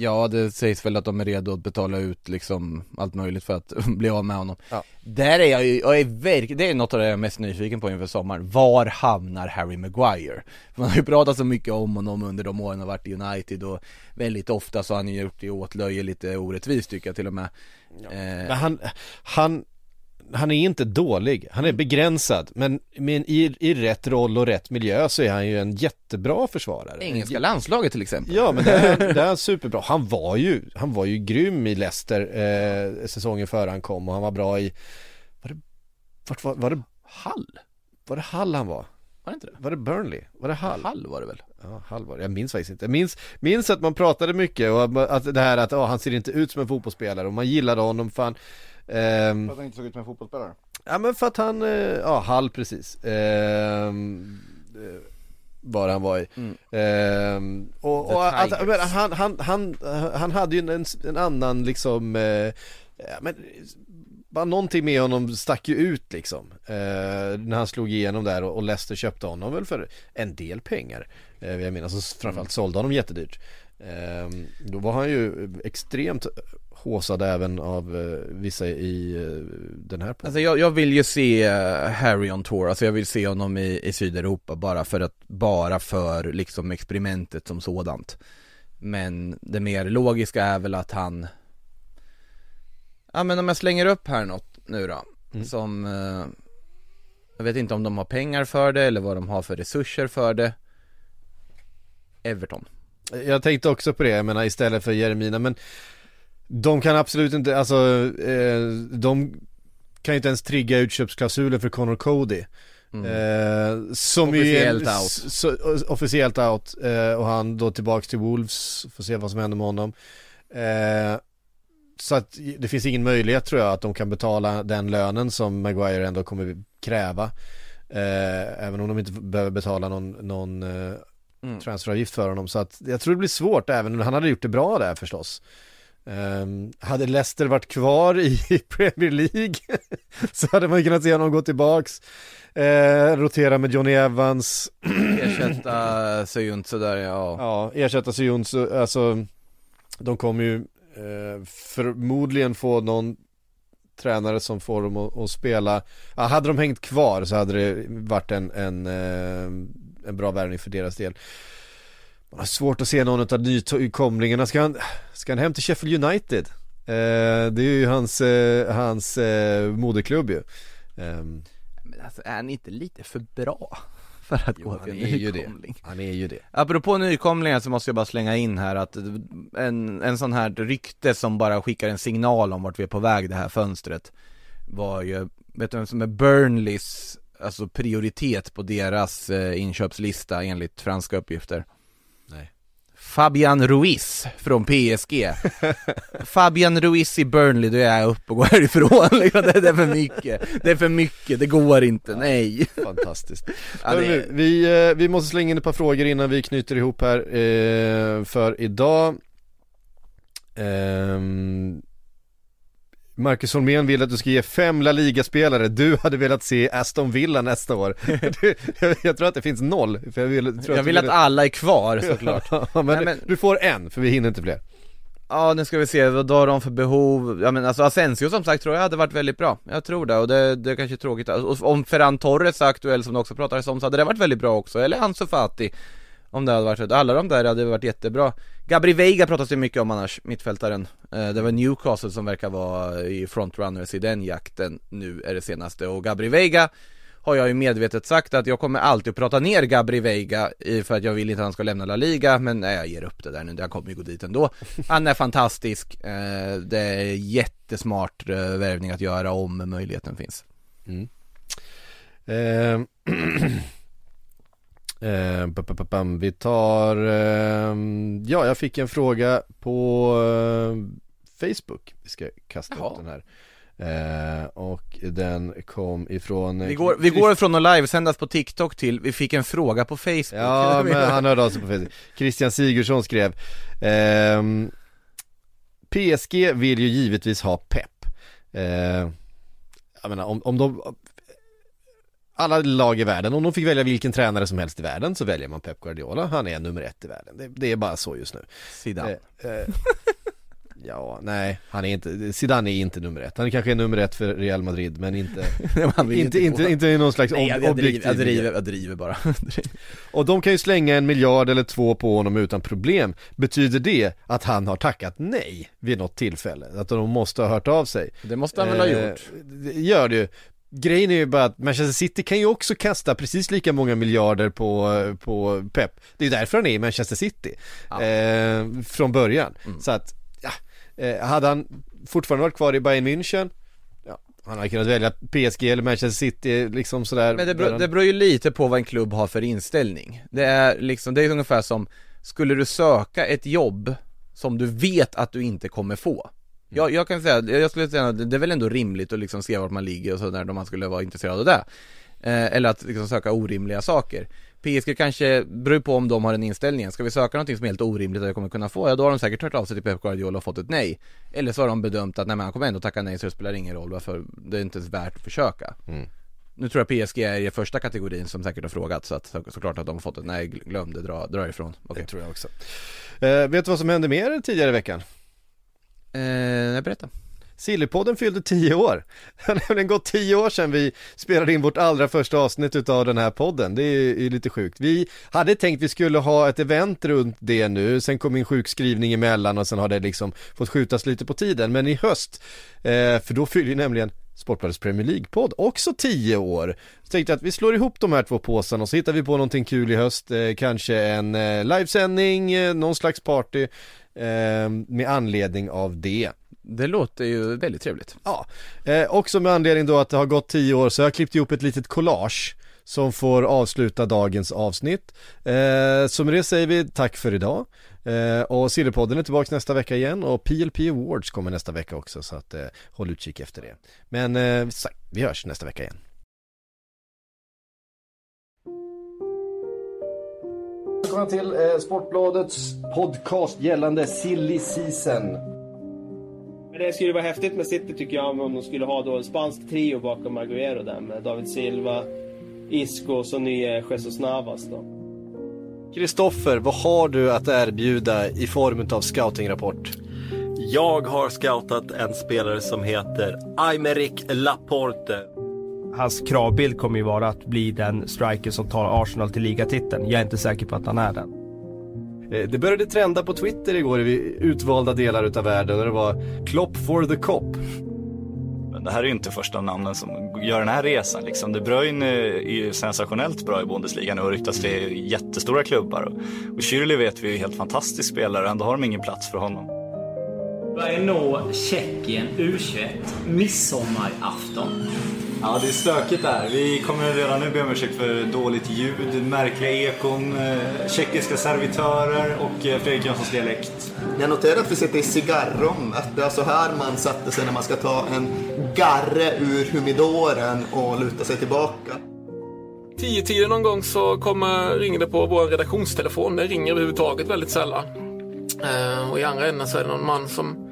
Speaker 3: Ja, det sägs väl att de är redo att betala ut liksom allt möjligt för att [LAUGHS] bli av med honom.
Speaker 2: Ja.
Speaker 3: Där är jag ju, jag är verkligen, det är något av det jag är mest nyfiken på inför sommaren. Var hamnar Harry Maguire? [LAUGHS] Man har ju pratat så mycket om honom under de åren han varit i United och väldigt ofta så har han ju gjort det åtlöje lite orättvist tycker jag till och med.
Speaker 2: Men
Speaker 3: eh,
Speaker 2: han, han, han är inte dålig, han
Speaker 3: Mm.
Speaker 2: är begränsad, men, men i, i rätt roll och rätt miljö så är han ju en jättebra försvarare.
Speaker 3: Engelska landslaget till exempel
Speaker 2: Ja men det är, [LAUGHS] det är superbra, han var ju, han var ju grym i Leicester eh, säsongen före han kom och han var bra i, var det, vart var, var det,
Speaker 3: Hall?
Speaker 2: var det Hall han var?
Speaker 3: Var det inte det?
Speaker 2: Var det Burnley? Var det Hall?
Speaker 3: Hall var det väl?
Speaker 2: Ja, Hall var det, jag minns faktiskt inte. Jag minns, minns att man pratade mycket och att det här att oh, han ser inte ut som en fotbollsspelare och man gillade honom fan ehm,
Speaker 3: För att han inte såg ut som en fotbollsspelare.
Speaker 2: Ja men för att han, eh, ja Hall precis. Ehm, eh, Var han var i.
Speaker 3: Mm.
Speaker 2: ehm, Och, och att, han, han, han, han hade ju en, en annan liksom eh, men, bara någonting med honom stack ju ut liksom eh, När han slog igenom där och, och Leicester köpte honom väl för en del pengar. Eh, Jag menar, så framförallt sålde honom jättedyrt Då var han ju extremt håsad även av eh, vissa i eh, den här podden
Speaker 3: Alltså jag, jag vill ju se eh, Harry on tour, alltså jag vill se honom i, i Sydeuropa bara för att, bara för liksom experimentet som sådant. Men det mer logiska är väl att han Ja men om jag slänger upp här något nu då,
Speaker 2: Mm.
Speaker 3: som Jag vet inte om de har pengar för det eller vad de har för resurser för det. Everton
Speaker 2: Jag tänkte också på det, jag menar istället för Jeremina men De kan absolut inte, alltså eh, De kan ju inte ens trigga utköpsklausuler för Connor Cody eh, Som ju är-
Speaker 3: Mm. Officiellt out.
Speaker 2: Så, officiellt out eh, och han då tillbaks till Wolves, får se vad som händer med honom eh, Så att det finns ingen möjlighet tror jag att de kan betala den lönen som Maguire ändå kommer kräva eh, Även om de inte behöver betala någon, någon eh,
Speaker 3: Mm.
Speaker 2: transferavgift för honom. Så att jag tror det blir svårt även om han hade gjort det bra där förstås. Ehm, hade Leicester varit kvar i [LAUGHS] Premier League [LAUGHS] så hade man kunnat se honom gå tillbaks. Eh, rotera med Johnny Evans. [CLEARS THROAT]
Speaker 3: Ersätta Söyüntse där ja,
Speaker 2: ja, ersätta Sions, alltså de kommer ju eh, förmodligen få någon tränare som får dem att, att spela. Ja, hade de hängt kvar så hade det varit en, en, eh, en bra värvning för deras del man har svårt att se någon av nykomlingarna, ska han, ska han hem till Sheffield United? Eh, det är ju hans, eh, hans eh, moderklubb ju Ehm,
Speaker 3: Men alltså är han inte lite för bra? [LAUGHS] För att
Speaker 2: Jo,
Speaker 3: gå till
Speaker 2: är
Speaker 3: en
Speaker 2: ju det.
Speaker 3: nykomling?
Speaker 2: Han är ju det
Speaker 3: Apropå nykomlingar så måste jag bara slänga in här att en, en sån här rykte som bara skickar en signal om vart vi är på väg det här fönstret var ju, vet du vem som är Burnleys, alltså prioritet på deras eh, inköpslista enligt franska uppgifter?
Speaker 2: Nej.
Speaker 3: Fabian Ruiz från PSG [LAUGHS] Fabian Ruiz i Burnley, då är jag upp och går härifrån. [LAUGHS] Liksom. det, det är för mycket, det är för mycket, det går inte, nej.
Speaker 2: Fantastiskt. [LAUGHS]
Speaker 3: Ja, det-
Speaker 2: vi, eh, vi måste slänga in ett par frågor innan vi knyter ihop här eh, för idag. Ehm, Marcus Holmén vill att du ska ge fem La Liga-spelare, du hade velat se Aston Villa nästa år. [LAUGHS] [LAUGHS] Du, jag, jag tror att det finns noll. För jag vill,
Speaker 3: Jag
Speaker 2: du
Speaker 3: vill att alla är kvar [LAUGHS] såklart
Speaker 2: Ja, men,
Speaker 3: Nej, men-
Speaker 2: du får en, för vi hinner inte fler.
Speaker 3: Ja nu ska vi se, vad har de för behov? Ja men alltså Asensio som sagt tror jag hade varit väldigt bra Jag tror det, och det, det är kanske är tråkigt och Om Ferran Torres är aktuell som det också pratades om så hade det varit väldigt bra också, eller Ansu Fati om det hade varit, alla de där hade varit jättebra. Gabri Veiga pratas det mycket om annars, mittfältaren. Eh, det var Newcastle som verkar vara i frontrunners i den jakten nu är det senaste. Och Gabri Veiga har jag ju medvetet sagt att jag kommer alltid att prata ner Gabri Veiga för att jag vill inte att han ska lämna La Liga. Men nej, jag ger upp det där nu, jag kommer ju gå dit ändå. Han är fantastisk, eh, det är jättesmart eh, värvning att göra om möjligheten finns.
Speaker 2: Mm. Eh, [CLEARS THROAT] pa- pa- pa- pam. vi tar, ehm, ja jag fick en fråga på ehm, Facebook. Vi ska kasta
Speaker 3: Jaha.
Speaker 2: upp den här. Eh, och den kom ifrån eh,
Speaker 3: Vi går, vi går från att livesändas på TikTok till, vi fick en fråga på Facebook
Speaker 2: Ja [LAUGHS] men han hörde av sig på Facebook Christian Sigurdsson skrev ehm, PSG vill ju givetvis ha pepp eh, Jag menar om, om de Alla lag i världen, om de fick välja vilken tränare som helst i världen så väljer man Pep Guardiola Han är nummer ett i världen, det, det är bara så just nu
Speaker 3: Zidane
Speaker 2: Eh, eh, Ja, nej, han är inte, Zidane är inte nummer ett. Han kanske är nummer ett för Real Madrid, men inte, [LAUGHS]
Speaker 3: vill
Speaker 2: inte, inte, inte i någon slags
Speaker 3: Nej, jag, jag,
Speaker 2: objektiv
Speaker 3: jag, driver, jag driver bara [LAUGHS]
Speaker 2: och de kan ju slänga en miljard eller två på honom utan problem. Betyder det att han har tackat nej vid något tillfälle? Att de måste ha hört av sig?
Speaker 3: Det måste han väl ha
Speaker 2: Eh,
Speaker 3: gjort
Speaker 2: det gör det ju. Grejen är ju bara att Manchester City kan ju också kasta precis lika många miljarder på, på Pep. Det är ju därför han är i Manchester City.
Speaker 3: Ja. Mm.
Speaker 2: Eh, från början. Så att, ja. Eh, hade han fortfarande varit kvar i Bayern München han hade kunnat välja PSG eller Manchester City liksom sådär
Speaker 3: Men det beror, det beror ju lite på vad en klubb har för inställning Det är liksom, det är ungefär som Skulle du söka ett jobb som du vet att du inte kommer få jag, jag kan säga, jag skulle säga att det är väl ändå rimligt att liksom se vart man ligger och sådär om man skulle vara intresserad av det. Eh, Eller att liksom söka orimliga saker. PSG kanske, beror på om de har den inställningen, ska vi söka någonting som är helt orimligt att jag kommer kunna få, ja då har de säkert hört av sig till Pep Guardiola och fått ett nej. Eller så har de bedömt att nej men han kommer ändå tacka nej så det spelar ingen roll varför, det är inte ens värt att försöka. Nu tror jag PSG är i första kategorin som säkert har frågat så att så, såklart att de har fått ett nej, glöm det, dra, dra ifrån. Okej,
Speaker 2: Det tror jag också. Eh, vet du vad som hände mer tidigare i veckan?
Speaker 3: Eh, nej, berätta
Speaker 2: Sillypodden fyllde 10 år. [LAUGHS] Det har nämligen gått 10 år sedan vi spelade in vårt allra första avsnitt utav den här podden. Det är ju lite sjukt. Vi hade tänkt vi skulle ha ett event runt det nu, sen kom min sjukskrivning emellan och sen har det liksom fått skjutas lite på tiden. Men i höst, eh, för då fyller ju nämligen Sportbladets Premier League-podd också 10 år. Så tänkte jag att vi slår ihop de här två påsarna och så hittar vi på någonting kul i höst. Eh, kanske en eh, livesändning, eh, någon slags party med anledning av det.
Speaker 3: Det låter ju väldigt trevligt
Speaker 2: Ja, eh, också med anledning då att det har gått tio år så jag klippt ihop ett litet collage som får avsluta dagens avsnitt. Eh, så med det säger vi tack för idag. Eh, och Sillypodden är tillbaka nästa vecka igen och PLP Awards kommer nästa vecka också så att eh, håll utkik efter det. Men eh, vi hörs nästa vecka igen. Välkomna till eh, Sportbladets podcast gällande Silly Season.
Speaker 4: Men det skulle vara häftigt med City tycker jag om de skulle ha då en spansk trio bakom Agüero där med David Silva, Isco och så nye Jesus Navas då.
Speaker 2: Kristoffer, vad har du att erbjuda i form av scoutingrapport?
Speaker 5: Jag har scoutat en spelare som heter Aymeric Laporte.
Speaker 6: Hans kravbild kommer ju vara att bli den striker som tar Arsenal till ligatiteln. Jag är inte säker på att han är den.
Speaker 2: Eh, Det började trenda på Twitter igår i utvalda delar utav världen och det var Klopp for the cop.
Speaker 7: Men det här är ju inte första namnen som gör den här resan. Liksom. De Bruyne är ju sensationellt bra i Bundesliga nu och ryktas till jättestora klubbar. Och Schürrle vet vi är en helt fantastisk spelare och ändå har de ingen plats för honom.
Speaker 8: Börjar nå Tjeckien U21 midsommarafton.
Speaker 7: Ja, det är stökigt där. Vi kommer redan nu be om ursäkt för dåligt ljud, märkliga ekon, eh, tjeckiska servitörer och eh, Fredrik Jönssons dialekt.
Speaker 9: Jag noterar att vi sitter i cigarrom, att det är så här man sätter sig när man ska ta en garre ur humidoren och luta sig tillbaka.
Speaker 10: Tio tiden någon gång så kommer, ringer det på vår redaktionstelefon. Det ringer överhuvudtaget väldigt sällan. Eh, och i andra änden så är det någon man som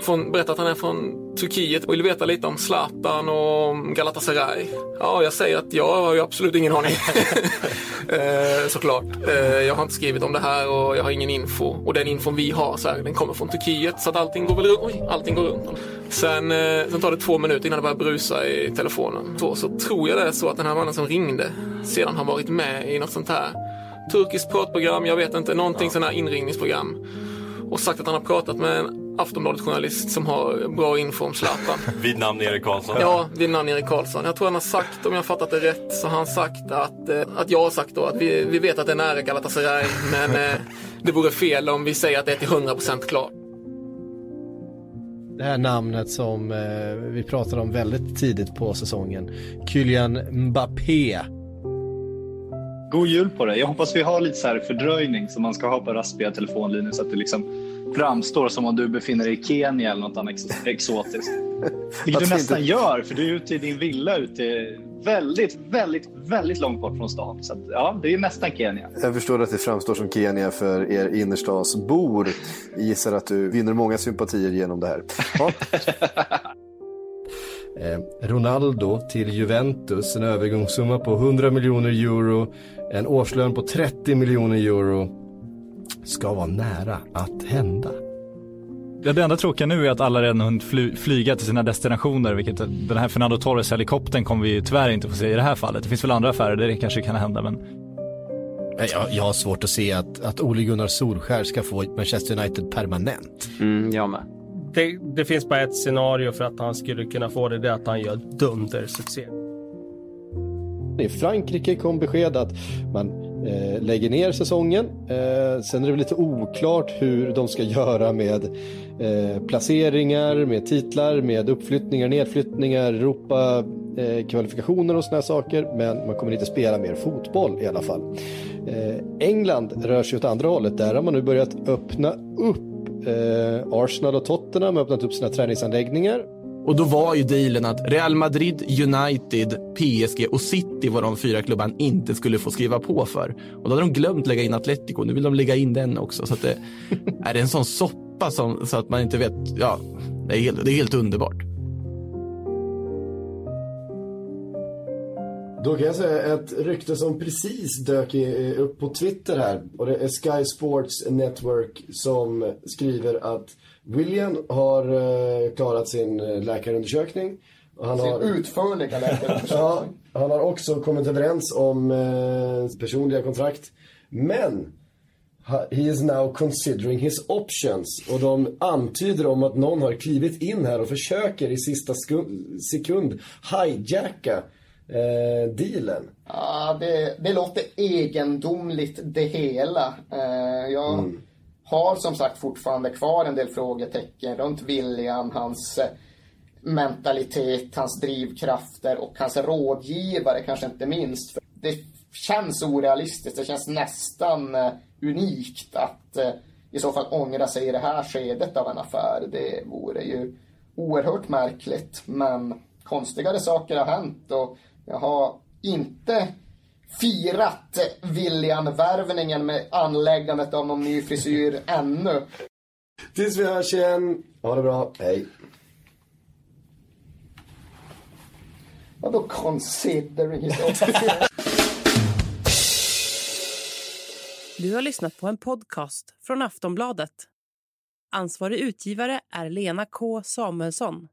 Speaker 10: från, berättar att han är från Turkiet vill veta lite om Zlatan och Galatasaray. Ja, jag säger att jag har ju absolut ingen aning. [LAUGHS] eh, såklart. Eh, jag har inte skrivit om det här och jag har ingen info. Och den infon vi har så här, den kommer från Turkiet så att allting går väl runt. Oj, allting går runt. Sen, eh, sen tar det två minuter innan det börjar brusa i telefonen. Så, så tror jag det är så att den här mannen som ringde sedan har varit med i något sånt här turkiskt pratprogram, jag vet inte, någonting ja. sån här inringningsprogram. Och sagt att han har pratat med en Aftonbladet-journalist som har bra info om Zlatan. [LAUGHS]
Speaker 5: vid namn Erik Karlsson?
Speaker 10: Ja, vid namn Erik Karlsson. Jag tror han har sagt, om jag har fattat det rätt, så har han sagt att, eh, att jag har sagt då att vi, vi vet att det är nära Galatasaray, [LAUGHS] men eh, det vore fel om vi säger att det är till 100% klart.
Speaker 2: Det här namnet som eh, vi pratade om väldigt tidigt på säsongen, Kylian Mbappé.
Speaker 11: God jul på dig. Jag hoppas vi har lite så här fördröjning som man ska ha på raspiga telefonlinjer så att det liksom framstår som om du befinner dig i Kenya eller något annat exotiskt. Vilket du nästan gör, för du är ute i din villa ute väldigt, väldigt, väldigt långt bort från stan. Så att, ja, det är nästan Kenya.
Speaker 12: Jag förstår att det framstår som Kenya för er innerstadsbor. Gissar att du vinner många sympatier genom det här. Ja. [LAUGHS]
Speaker 2: eh, Ronaldo till Juventus, en övergångssumma på 100 miljoner euro, en årslön på 30 miljoner euro ska vara nära att hända.
Speaker 7: Ja, det enda tråkiga nu är att alla redan hunnit fly, flyga till sina destinationer, vilket den här Fernando Torres helikoptern kommer vi ju tyvärr inte få se i det här fallet. Det finns väl andra affärer där det kanske kan hända, men
Speaker 2: jag, jag har svårt att se att, att Ole Gunnar Solskär ska få Manchester United permanent.
Speaker 13: Mm, jag med.
Speaker 6: Det, det, finns bara ett scenario för att han skulle kunna få det, det är att han gör dundersuccé.
Speaker 2: I Frankrike kom besked att man eh, lägger ner säsongen. Eh, sen är det lite oklart hur de ska göra med eh, placeringar, med titlar, med uppflyttningar, nedflyttningar, Europa eh, kvalifikationer och sådana saker. Men man kommer inte spela mer fotboll i alla fall. Eh, England rör sig åt andra hållet. Där har man nu börjat öppna upp. Eh, Arsenal och Tottenham har öppnat upp sina träningsanläggningar
Speaker 3: och då var ju dealen att Real Madrid, United, PSG och City var de fyra klubbarna inte skulle få skriva på för. Och då hade de glömt lägga in Atletico. Nu vill de lägga in den också. Så att det [LAUGHS] är en sån soppa som, så att man inte vet. Ja, det är helt, det är helt underbart.
Speaker 12: Då kan jag säga ett rykte som precis dök upp på Twitter här. Och det är Sky Sports Network som skriver att William har uh, klarat sin uh, läkarundersökning.
Speaker 9: Han sin har, utförliga läkarundersökning. [LAUGHS] ja,
Speaker 12: han har också kommit överens om uh, personliga kontrakt. Men he is now considering his options. Och de antyder om att någon har klivit in här och försöker i sista sekund hijacka eh, dealen.
Speaker 9: Ja, det, det låter egendomligt det hela. Eh, jag... Mm har som sagt fortfarande kvar en del frågetecken runt William, hans eh, mentalitet, hans drivkrafter och hans rådgivare kanske inte minst. Det känns orealistiskt, det känns nästan eh, unikt att eh, i så fall ångra sig i det här skedet av en affär. Det vore ju oerhört märkligt, men konstigare saker har hänt och jag har inte firat William-värvningen med anläggandet av någon ny frisyr ännu.
Speaker 12: Tills vi hörs igen. Ha det bra. Hej.
Speaker 9: Vadå considering his
Speaker 14: Du har lyssnat på en podcast från Aftonbladet. Ansvarig utgivare är Lena K Samuelsson.